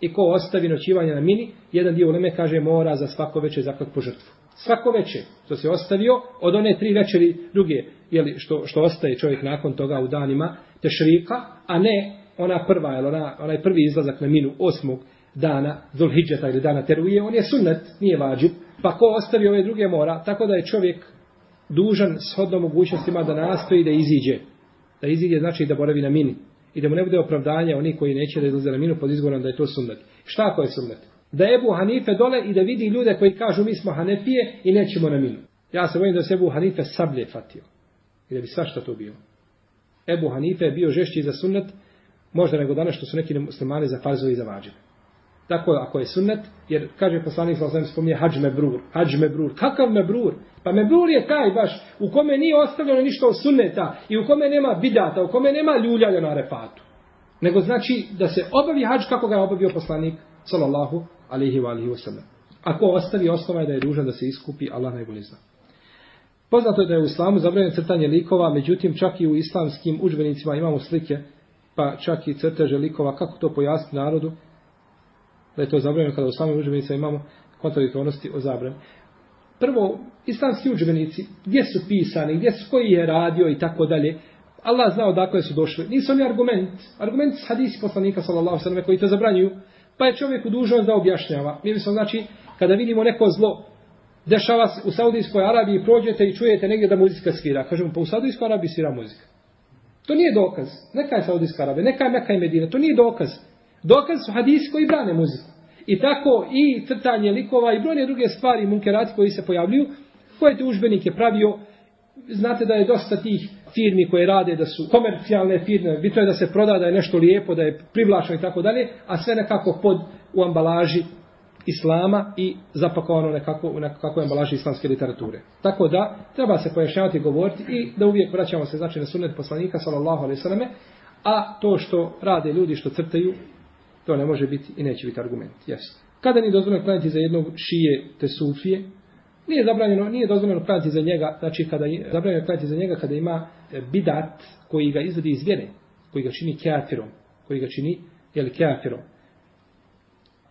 I ko ostavi noćivanje na mini, jedan dio uleme kaže mora za svako veče zaklad po žrtvu. Svako veče, što se ostavio, od one tri večeri druge, jeli, što, što ostaje čovjek nakon toga u danima tešrika, a ne ona prva, jel, ona, onaj prvi izlazak na minu osmog dana Zulhidžeta ili dana Teruje, on je sunnet, nije vađib, pa ko ostavi ove druge mora, tako da je čovjek dužan shodno mogućnostima da nastoji da iziđe. Da iziđe znači da boravi na mini. I da mu ne bude opravdanje oni koji neće da izlaze na minu pod izgovorom da je to sunnet. Šta ako je sunnet? Da je Ebu Hanife dole i da vidi ljude koji kažu mi smo Hanefije i nećemo na minu. Ja se bojim da se Ebu Hanife sablje fatio. I da bi svašta to bilo. Ebu Hanife je bio žešći za sunnet, možda nego danas što su neki muslimani za farzovi i za vađene. Tako ako je sunnet, jer kaže poslanik sallallahu alejhi ve spominje hađ mebrur, hađ mebrur. Kakav mebrur? Pa mebrur je taj baš u kome nije ostavljeno ništa od sunneta i u kome nema bidata, u kome nema ljuljanja na refatu. Nego znači da se obavi hadž kako ga je obavio poslanik sallallahu alejhi ve alihi wasallam. Ako ostavi osnova je da je dužan da se iskupi, Allah najbolje zna. Poznato je da je u islamu zabranjeno crtanje likova, međutim čak i u islamskim udžbenicima imamo slike, pa čak i crteže likova, kako to pojasniti narodu, da je to zabranjeno kada u samim udžbenicima imamo kontradiktornosti o zabrani. Prvo, islamski udžbenici, gdje su pisani, gdje su, koji je radio i tako dalje, Allah zna odakle su došli. Nisu oni argument. Argument s hadisi poslanika, sallallahu sallam, koji to zabranjuju, pa je čovjek u dužnost da objašnjava. Mi bismo, znači, kada vidimo neko zlo, dešava se u Saudijskoj Arabiji, prođete i čujete negdje da muzika svira. Kažemo, pa u Saudijskoj Arabiji svira muzika. To nije dokaz. Neka je Saudijska Arabija, neka je Meka i Medina. To nije dokaz. Dokaz su hadisi koji brane muziku. I tako i crtanje likova i brojne druge stvari, munkerati koji se pojavljuju, koje te užbenik je pravio, znate da je dosta tih firmi koje rade, da su komercijalne firme, bitno je da se proda, da je nešto lijepo, da je privlačno i tako dalje, a sve nekako pod u ambalaži islama i zapakovano nekako u nekakvoj ambalaži islamske literature. Tako da, treba se pojašnjavati i govoriti i da uvijek vraćamo se znači na sunnet poslanika, sallallahu alejhi ve selleme, a to što rade ljudi, što crtaju, To ne može biti i neće biti argument. Jeste. Kada ni dozvoljeno klanjati za jednog šije te sufije, nije zabranjeno, nije dozvoljeno klanjati za njega, znači kada je zabranjeno klanjati za njega kada ima e, bidat koji ga izvodi iz vjere, koji ga čini kafirom, koji ga čini jeli kafirom.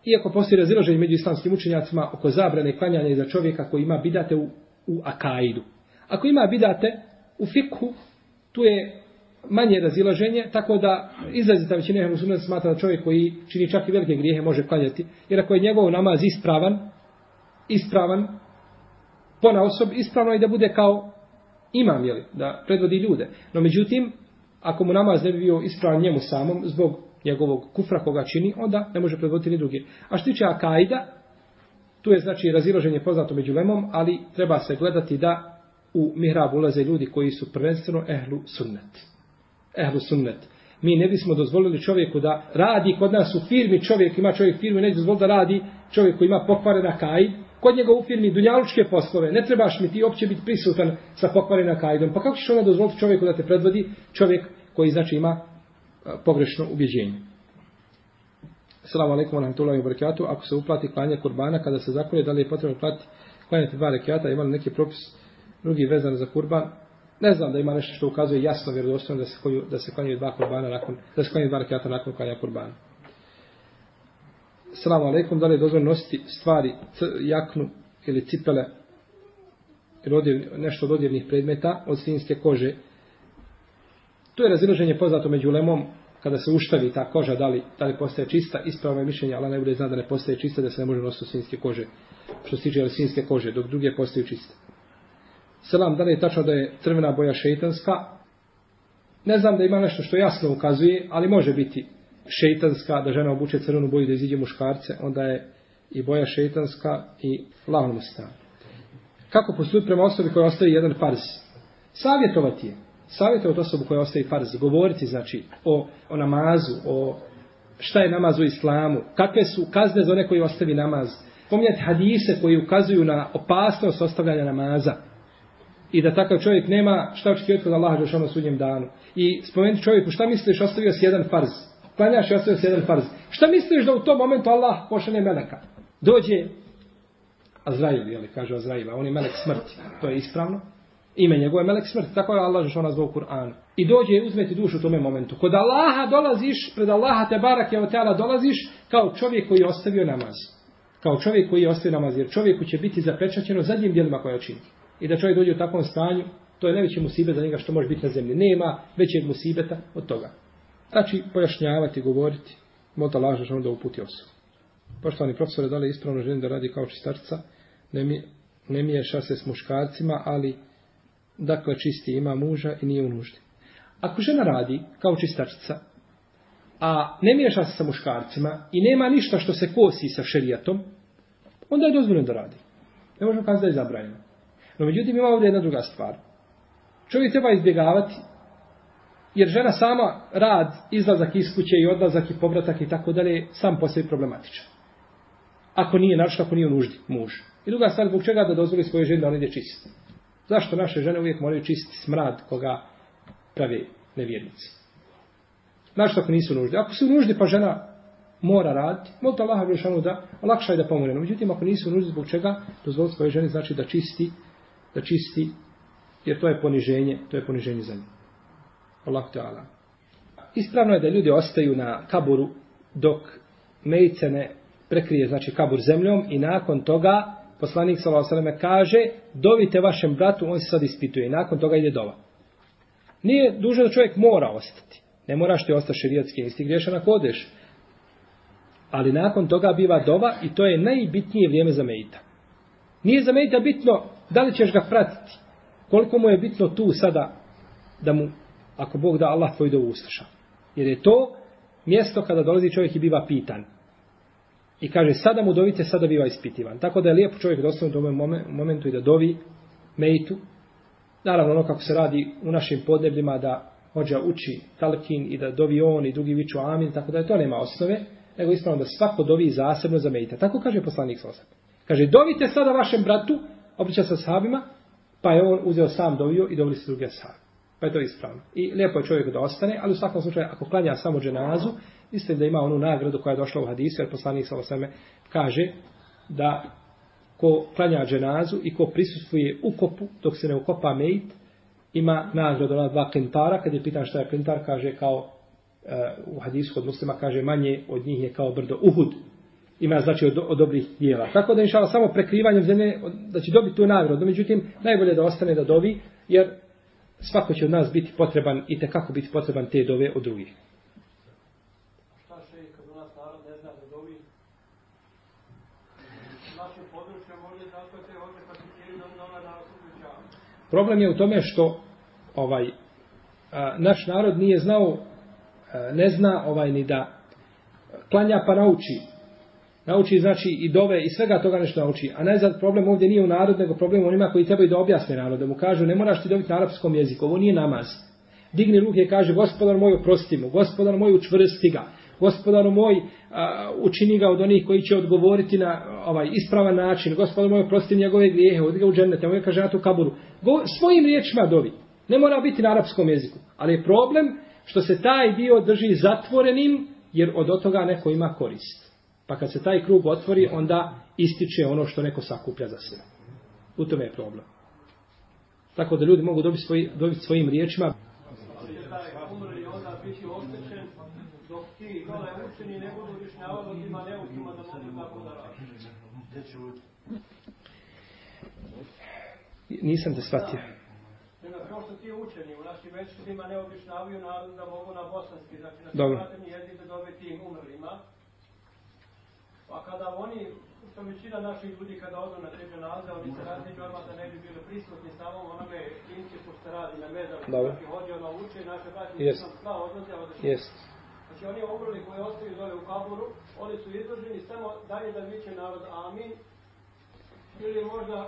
Iako postoji razilaženje među islamskim učenjacima oko zabrane klanjanja za čovjeka koji ima bidate u, u akaidu. Ako ima bidate u fikhu, tu je manje razilaženje, tako da izrazita većina ehlu sunnet smatra da čovjek koji čini čak i velike grijehe može klanjati. Jer ako je njegov namaz ispravan, ispravan, pona osob, ispravno je da bude kao imam, jeli, da predvodi ljude. No međutim, ako mu namaz ne bi bio ispravan njemu samom, zbog njegovog kufra koga čini, onda ne može predvoditi ni drugi. A što tiče Akaida, tu je znači razilaženje poznato među lemom, ali treba se gledati da u mihrab ulaze ljudi koji su prvenstveno ehlu sunnet ehlu sunnet. Mi ne bismo dozvolili čovjeku da radi kod nas u firmi, čovjek ima čovjek firmi, neće dozvoliti da radi čovjek koji ima pokvarena kaid, kod njega u firmi dunjalučke poslove, ne trebaš mi ti opće biti prisutan sa pokvarena kajdom. Pa kako ćeš onda dozvoliti čovjeku da te predvodi čovjek koji znači ima pogrešno ubjeđenje? Assalamu alaikum wa rahmatullahi wa barakatuh. Ako se uplati klanje kurbana, kada se zakolje, da li je potrebno platiti klanjati dva rekiata, ima li neki propis drugi vezan za kurban? Ne znam da ima nešto što ukazuje jasno vjerodostojno da se koju, da se klanjaju dva kurbana nakon da se klanjaju dva rekiata nakon klanja kurbana. Salamu alaikum, da li je dozvoljeno nositi stvari, jaknu ili cipele ili odjev, nešto od odjevnih predmeta od svinjske kože. To je razilaženje poznato među lemom kada se uštavi ta koža, da li, da li postaje čista, ispravno je mišljenje, ali ne bude zna da ne postaje čista, da se ne može nositi svinjske kože, što se tiče svinjske kože, dok druge postaju čiste. Selam, da li je tačno da je crvena boja šeitanska? Ne znam da ima nešto što jasno ukazuje, ali može biti šeitanska, da žena obuče crvenu boju da iziđe muškarce, onda je i boja šeitanska i lahom. Kako postupiti prema osobi koja ostavi jedan farz? Savjetovati je. Savjetovati osobu koja ostavi farz. Govoriti, znači, o, o namazu, o šta je namaz u islamu, kakve su kazne za one koji ostavi namaz. Pomijati hadise koji ukazuju na opasnost ostavljanja namaza i da takav čovjek nema šta očekivati od Allaha još ono sudnjem danu. I spomenuti čovjeku šta misliš ostavio si jedan farz. Klanjaš i ostavio si jedan farz. Šta misliš da u tom momentu Allah pošalje meleka? Dođe Azrail, jel, kaže Azrail, on je melek smrti. To je ispravno. Ime njegove melek smrti. Tako je Allah još ona zbog Kur'ana. I dođe i uzmeti dušu u tome momentu. Kod Allaha dolaziš, pred Allaha te barak je od dolaziš kao čovjek koji je ostavio namaz. Kao čovjek koji je ostavio namaz. Jer čovjeku će biti zapečaćeno zadnjim dijelima koje čini i da čovjek dođe u takvom stanju, to je najveći musibet za njega što može biti na zemlji. Nema većeg musibeta od toga. Znači, pojašnjavati, govoriti, možda lažeš onda uputi osobu. Poštovani profesore, da li je ispravno ženi da radi kao čistarca? Ne, mi, ne miješa se s muškarcima, ali dakle čisti ima muža i nije u nuždi. Ako žena radi kao čistarčica, a ne miješa se sa muškarcima i nema ništa što se kosi sa šerijatom, onda je dozvoljeno da radi. Ne možemo kazati da je zabranjeno. No međutim ima ovdje jedna druga stvar. Čovjek treba izbjegavati, jer žena sama rad, izlazak iz kuće i odlazak i povratak i tako dalje, sam po sebi problematičan. Ako nije naš, ako nije u nuždi, muž. I druga stvar, zbog čega da dozvoli svoje žene da on ide čistiti? Zašto naše žene uvijek moraju čistiti smrad koga prave nevjernici? Znaš ako nisu nuždi? Ako su nuždi pa žena mora raditi, molite Allaha Grešanu da lakša je da pomogne. No, međutim, ako nisu nuždi zbog čega, dozvoli svoje žene znači da čisti, da čisti, jer to je poniženje, to je poniženje za nju. Allah Teala. Ispravno je da ljudi ostaju na kaburu dok mejice ne prekrije, znači kabur zemljom i nakon toga poslanik s.a.v. kaže dovite vašem bratu, on se sad ispituje i nakon toga ide dova. Nije duže da čovjek mora ostati. Ne moraš ti ostati širijatski, nisi griješan ako odeš. Ali nakon toga biva dova i to je najbitnije vrijeme za Mejita. Nije za Mejita bitno da li ćeš ga pratiti. Koliko mu je bitno tu sada da mu, ako Bog da Allah tvoj dovu usluša. Jer je to mjesto kada dolazi čovjek i biva pitan. I kaže, sada mu dovite, sada biva ispitivan. Tako da je lijepo čovjek da ostane u tome momentu i da dovi mejtu. Naravno, ono kako se radi u našim podnebljima da hođa uči talkin i da dovi on i drugi viču amin, tako da je to nema osnove, nego ispravno da svako dovi zasebno za mejta. Tako kaže poslanik Sosak. Kaže, dovite sada vašem bratu, obrića sa sahabima, pa je on uzeo sam dovio i dovili se drugi sahabi. Pa je to ispravno. I lijepo je čovjek da ostane, ali u svakom slučaju, ako klanja samo dženazu, mislim da ima onu nagradu koja je došla u hadisu, jer poslanik sa osame kaže da ko klanja dženazu i ko prisustvuje ukopu dok se ne ukopa mejt, ima nagradu na dva klintara. Kad je pitan šta je klintar, kaže kao uh, u hadisu kod muslima, kaže manje od njih je kao brdo Uhud. Ima znači od, od dobrih dijela. Tako da inšala samo prekrivanjem zemlje da će dobiti tu nagradu. Međutim, najbolje da ostane da dovi, jer svako će od nas biti potreban i te kako biti potreban te dove od drugih. Problem je u tome što ovaj a, naš narod nije znao a, ne zna ovaj ni da klanja pa nauči. Nauči znači i dove i svega toga nešto nauči. A najzad problem ovdje nije u narod, nego problem u onima koji trebaju da objasne narod. Da mu kažu ne moraš ti dobiti na arapskom jeziku. Ovo nije namaz. Digni ruke i kaže gospodar moj oprosti mu. Gospodar moj učvrsti ga. Gospodar moj a, učini ga od onih koji će odgovoriti na ovaj ispravan način. Gospodar moj oprosti njegove grijehe. Odi ga u džennete. moj kaže na tu kaburu. Go, svojim riječima dovi. Ne mora biti na arapskom jeziku. Ali je problem što se taj dio drži zatvorenim jer od toga neko ima korist. Pa kad se taj krug otvori, onda ističe ono što neko sakuplja za sebe. U tome je problem. Tako da ljudi mogu dobiti, svoj, dobiti svojim riječima. Nisam te shvatio. Kao što ti učeni u našim večetima ne objašnjavaju narod da mogu na bosanski, znači na svim jezik da dobiti im umrlima, Pa kada oni, što većina naših ljudi kada odu na te dženaze, oni se različu odmah da ne bi bili prisutni samo onome klinci ko se radi na medaru. Dobro. Znači hođe ono uče i naše braće yes. sam sva odlazi, ali što... Yes. Znači oni umrli koji ostaju dole u kaburu, oni su izloženi samo dalje da viće narod amin. Ili možda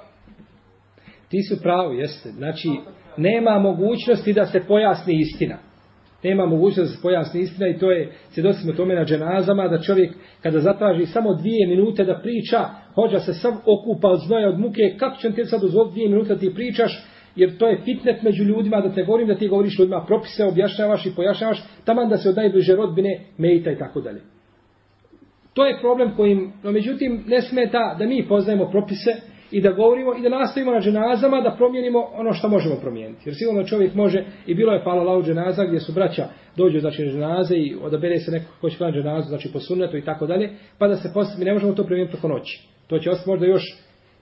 Ti su pravo, jeste. Znači, nema mogućnosti da se pojasni istina. Nema mogućnost da se pojasni istina i to je, se dosimo tome na dženazama, da čovjek kada zatraži samo dvije minute da priča, hođa se sam okupa od znoja od muke, kako će ti sad dozvoliti dvije minute da ti pričaš, jer to je fitnet među ljudima, da te govorim da ti govoriš ljudima propise, objašnjavaš i pojašnjavaš, taman da se od najbliže rodbine, mejta i tako dalje. To je problem kojim, no međutim, ne smeta da mi poznajemo propise, i da govorimo i da nastavimo na dženazama da promijenimo ono što možemo promijeniti. Jer sigurno čovjek može, i bilo je palo lau dženaza gdje su braća dođu znači na dženaze i odabere se neko ko će klanati dženazu, znači po sunnetu i tako dalje, pa da se postavi, ne možemo to promijeniti preko noći. To će ostati možda još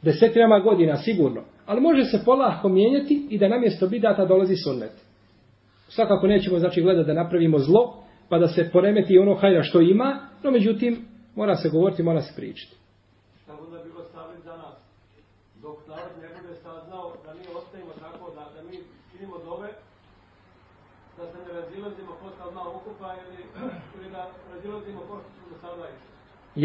desetinama godina, sigurno. Ali može se polahko mijenjati i da namjesto bidata dolazi sunnet. Svakako nećemo znači gledati da napravimo zlo, pa da se poremeti ono hajra što ima, no međutim, mora se govoriti, mora se pričati. Tako da bi ostavili za nas, dok narod ne bude saznao da mi ostajemo tako, da, da mi činimo dove, da se ne razilazimo posle odmah ukupa ili, ili da razilazimo pošto što do sada išli.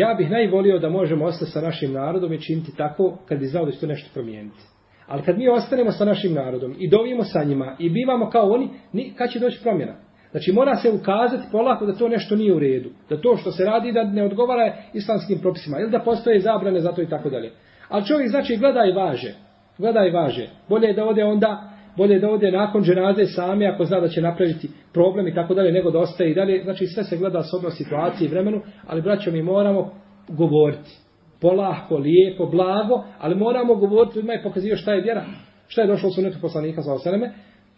Ja bih najvolio da možemo ostati sa našim narodom i činiti tako kad bi znao da će to nešto promijeniti. Ali kad mi ostanemo sa našim narodom i dovimo sa njima i bivamo kao oni, ni, kad će doći promjena? Znači mora se ukazati polako da to nešto nije u redu. Da to što se radi da ne odgovara islamskim propisima. Ili da postoje zabrane za to i tako dalje. Ali čovjek znači gleda i važe. Gleda i važe. Bolje je da ode onda bolje da ode nakon dženaze sami ako zna da će napraviti problem i tako dalje, nego da ostaje i dalje. Znači sve se gleda s odnos situaciji i vremenu, ali braćo mi moramo govoriti. Polahko, lijepo, blago, ali moramo govoriti ljudima i pokazio šta je vjera. Šta je došlo u sunetu poslanika sa osaneme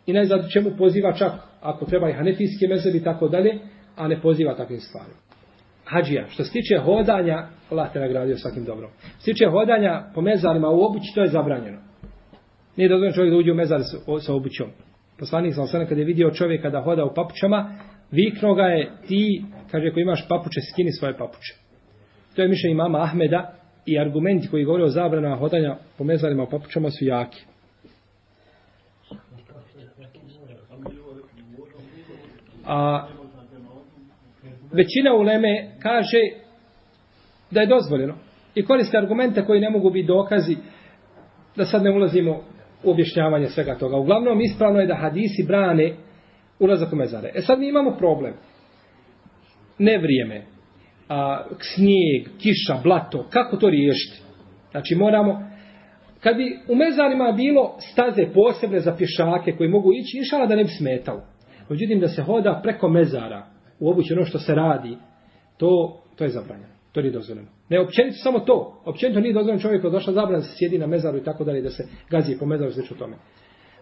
i najzad čemu poziva čak ako treba i hanefijske mezebi i tako dalje, a ne poziva takvim stvarima hađija. što se tiče hodanja, Allah te nagradio svakim dobrom. Što se tiče hodanja po mezarima u obući, to je zabranjeno. Nije dozvoljeno čovjek da uđe u mezar sa obućom. Poslanik sam sada kada je vidio čovjeka da hoda u papučama, viknuo ga je ti, kaže, ako imaš papuče, skini svoje papuče. To je mišljenje mama Ahmeda i argumenti koji govore o zabranama hodanja po mezarima u papučama su jaki. A većina uleme kaže da je dozvoljeno i koriste argumente koji ne mogu biti dokazi da sad ne ulazimo u objašnjavanje svega toga. Uglavnom, ispravno je da hadisi brane ulazak u mezare. E sad mi imamo problem. Ne vrijeme, a, snijeg, kiša, blato, kako to riješiti? Znači moramo, kad bi u mezarima bilo staze posebne za pješake koji mogu ići, inšala da ne bi smetalo. Međutim, da se hoda preko mezara, u obući ono što se radi, to, to je zabranjeno. To nije dozvoljeno. Ne općenito samo to. Općenito nije dozvoljeno čovjeku došla zabrana da se sjedi na mezaru i tako dalje, da se gazi po mezaru i tome.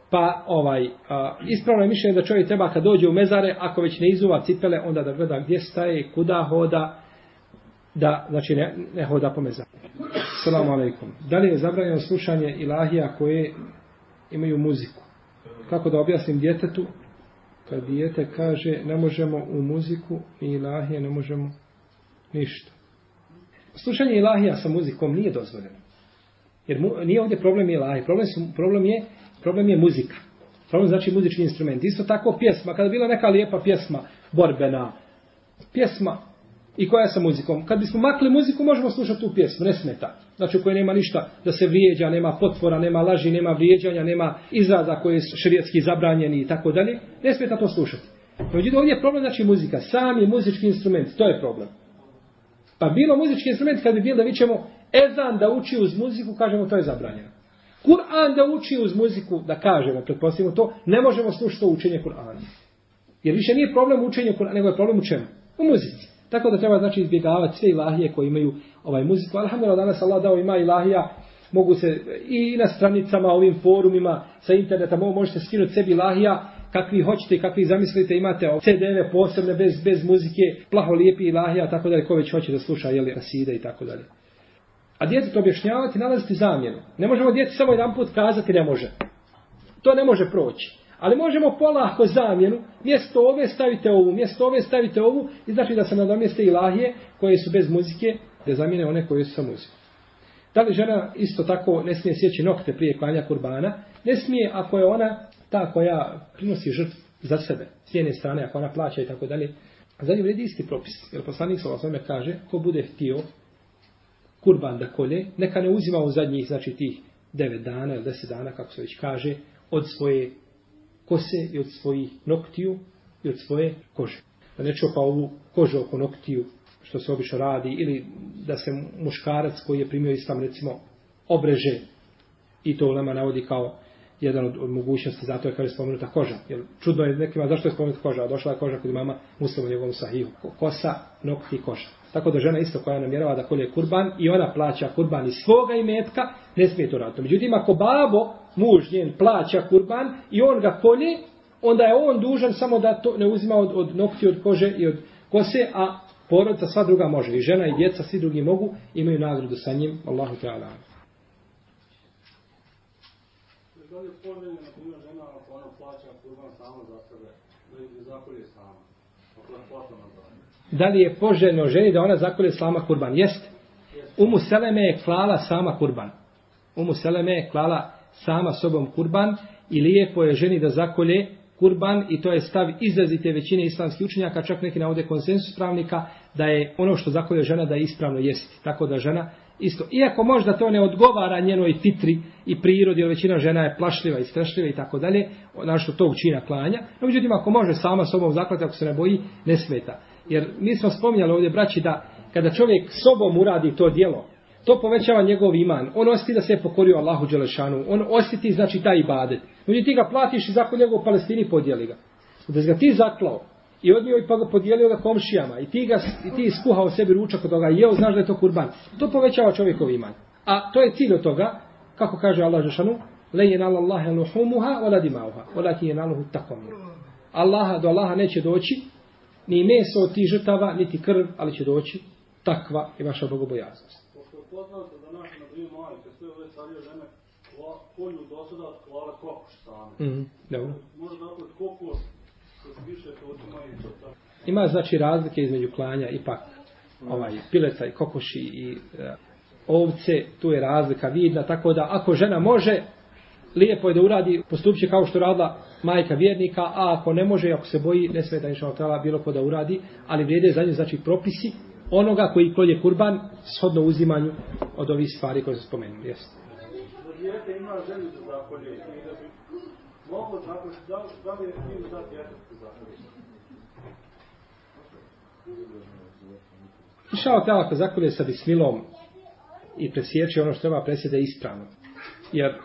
Pa ovaj, a, ispravno je mišljenje da čovjek treba kad dođe u mezare, ako već ne izuva cipele, onda da gleda gdje staje, kuda hoda, da znači ne, ne hoda po mezaru. Salamu alaikum. Da li je zabranjeno slušanje ilahija koje imaju muziku? Kako da objasnim djetetu? Kad dijete kaže ne možemo u muziku i ilahije ne možemo ništa. Slušanje ilahija sa muzikom nije dozvoljeno. Jer mu, nije ovdje problem ilahije. Problem, su, problem, je, problem je muzika. Problem znači muzički instrument. Isto tako pjesma. Kada bila neka lijepa pjesma, borbena, pjesma i koja je sa muzikom. Kad bismo makli muziku, možemo slušati tu pjesmu. Ne smeta. Znači u kojoj nema ništa da se vrijeđa, nema potvora, nema laži, nema vrijeđanja, nema izraza koje su širijetski zabranjeni i tako dalje. Ne smeta to slušati. Međutim, ovdje je problem znači muzika. Sam je muzički instrument. To je problem. Pa bilo muzički instrument kad bi bilo da vićemo ezan da uči uz muziku, kažemo to je zabranjeno. Kur'an da uči uz muziku, da kažemo, pretpostavimo to, ne možemo slušati to učenje Kur'ana. Jer više nije problem učenja Kur'ana, nego je problem u čemu? U muzici. Tako da treba znači izbjegavati sve ilahije koji imaju ovaj muziku. Alhamdulillah, danas Allah dao ima ilahija, mogu se i na stranicama, ovim forumima, sa interneta, možete skinuti sebi ilahija, kakvi hoćete, kakvi zamislite, imate CD-eve posebne bez, bez muzike, plaho lijepi ilahija, tako da ko već hoće da sluša, jeli, raside i tako dalje. A djete to objašnjavati, nalaziti zamjenu. Ne možemo djeti samo jedan put kazati, ne može. To ne može proći. Ali možemo polako zamjenu, mjesto ove stavite ovu, mjesto ove stavite ovu, i znači da se nadomjeste ilahije koje su bez muzike, da zamijene one koje su sa muzikom. Da li žena isto tako ne smije sjeći nokte prije klanja kurbana? Ne smije ako je ona ta koja prinosi žrtvu za sebe, s jedne strane, ako ona plaća i tako dalje, za nju vredi isti propis. Jer poslanik sa osvome kaže, ko bude htio kurban da kolje, neka ne uzima u zadnjih, znači tih devet dana ili deset dana, kako se već kaže, od svoje kose i od svojih noktiju i od svoje kože. Da ne čopa ovu kožu oko noktiju, što se obično radi, ili da se muškarac koji je primio islam, recimo, obreže i to ulema navodi kao jedan od, od mogućnosti, zato je kada je spomenuta koža. Jer čudno je nekima zašto je spomenuta koža, a došla je koža kod mama muslima u njegovom sahihu. Kosa, nokti i koža. Tako da žena isto koja namjerava da kolje kurban i ona plaća kurban iz svoga imetka, ne smije to raditi. Međutim, ako babo, muž njen, plaća kurban i on ga kolje, onda je on dužan samo da to ne uzima od, od nokti, od kože i od kose, a porodica sva druga može. I žena i djeca, svi drugi mogu, imaju nagradu sa njim. Allahu Teala da li je poželjno, na primjer, žena ako ona plaća kurban sama za sebe, da ih zakolje sama? Da li je poželjno ženi da ona zakolje sama kurban? Jeste. Umu Seleme je klala sama kurban. Umu Seleme je klala sama sobom kurban i lijepo je ženi da zakolje kurban i to je stav izrazite većine islamskih učenjaka, čak neki navode konsensus pravnika, da je ono što zakolje žena da je ispravno jesti. Tako da žena isto, iako možda to ne odgovara njenoj fitri i prirodi, jer većina žena je plašljiva i strašljiva i tako dalje, našto to učina klanja, no međutim ako može sama sobom zaklati, ako se ne boji, ne smeta. Jer mi smo spominjali ovdje, braći, da kada čovjek sobom uradi to dijelo, to povećava njegov iman. On osjeti da se je pokorio Allahu Đelešanu. On osjeti, znači, taj ibadet. Međutim, ti ga platiš i zakon njegov u Palestini podijeli ga. Da ga ti zaklao i odnio i pa ga podijelio ga komšijama i ti, ga, i ti iskuhao sebi ručak od toga i jeo, znaš da je to kurban. To povećava čovjekov iman. A to je cilj od toga, kako kaže Allah Žešanu, le je Allahe luhumuha, ola dimauha, ola ti je naluhu takom. Allaha, do Allaha neće doći, ni meso od tih žrtava, niti krv, ali će doći takva i vaša bogobojaznost. Poznato da naše, na primjer, majke, sve ove starije žene, kolju do sada klale kokoš same. Mm. Dobro. Može dakle kokos, koji više to otima i to tako. Ima znači razlike između klanja ipak ovaj pileta i kokoši i e, ovce, tu je razlika vidna, tako da ako žena može, lijepo je da uradi, postupće kao što radila majka vjernika, a ako ne može, ako se boji, ne sve da šalotala bilo ko da uradi, ali vrijede za nju, znači propisi onoga koji kolje kurban shodno uzimanju od ovih stvari koje se spomenuli. Jeste. Da dijete ima želju za zakolje i da bi moglo zakolje, da, da li je tim za dijete za zakolje? Išao tela ako zakolje sa bismilom i presjeće ono što treba je ispravno. Jer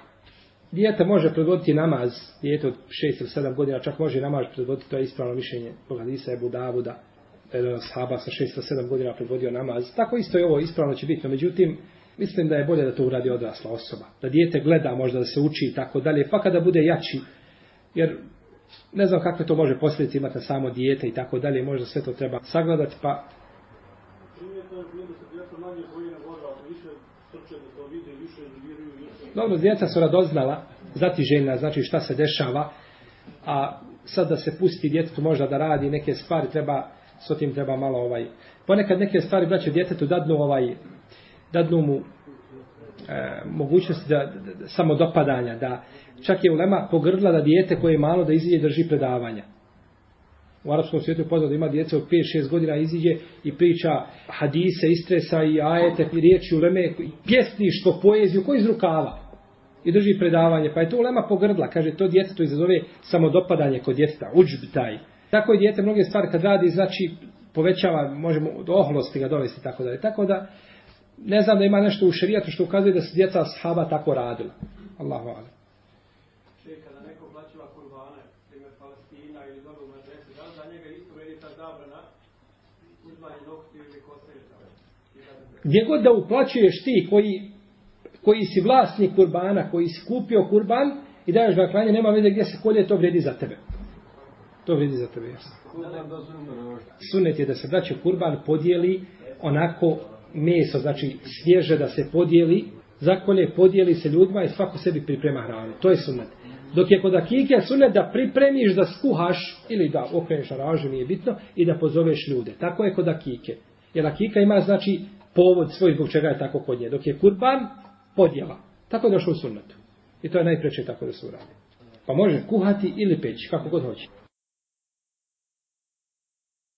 dijete može predvoditi namaz, dijete od 6 ili 7 godina, čak može namaz predvoditi, to je ispravno mišljenje Boga Disa da je jedan sahaba sa 6-7 godina predvodio namaz. Tako isto je ovo ispravno će biti, no međutim, mislim da je bolje da to uradi odrasla osoba. Da dijete gleda možda da se uči i tako dalje, pa kada bude jači, jer ne znam kakve to može posljedice imati na samo dijete i tako dalje, možda sve to treba sagledati, pa Dobro, djeca su radoznala, zatiželjna, znači šta se dešava, a sad da se pusti djetetu možda da radi neke stvari, treba, s tim treba malo ovaj, ponekad neke stvari braće djetetu dadnu ovaj, dadnu mu e, mogućnosti da, da, da, samo dopadanja, da čak je ulema pogrdla da dijete koje je malo da iziđe drži predavanja. U arapskom svijetu je poznat da ima djece od 5-6 godina iziđe i priča hadise, istresa i ajete, i riječi uleme, i pjesništvo, poeziju, koji iz rukava. I drži predavanje, pa je to ulema pogrdla. Kaže, to djete to izazove samodopadanje kod djeteta, uđb taj. Tako je djete mnoge stvari kad radi, znači povećava, možemo do oholosti ga dovesti, tako da je. Tako da, ne znam da ima nešto u šerijatu što ukazuje da se djeca sahaba tako radila. Allahu ala. Če kada neko plaćiva kurbane, primjer Palestina ili dole u Medresi, da li za njega isto vedi ta zabrana uzmanje nokti ili koseža? Gdje god da uplaćuješ ti koji, koji si vlasnik kurbana, koji si kupio kurban i daješ ga klanje, nema veze gdje se kolje, to vredi za tebe. To vredi za tebe, jasno. Sunet je da se braće kurban podijeli onako meso, znači svježe da se podijeli, zakolje podijeli se ljudima i svako sebi priprema hranu. To je sunnet. Dok je kod akike sunnet da pripremiš da skuhaš ili da okreneš aražu, nije bitno, i da pozoveš ljude. Tako je kod akike. Jer akika ima znači povod svoj zbog čega je tako kod nje. Dok je kurban, podjela. Tako je došlo u sunnetu. I to je najpreče tako da se uradi. Pa može kuhati ili peći, kako god hoće.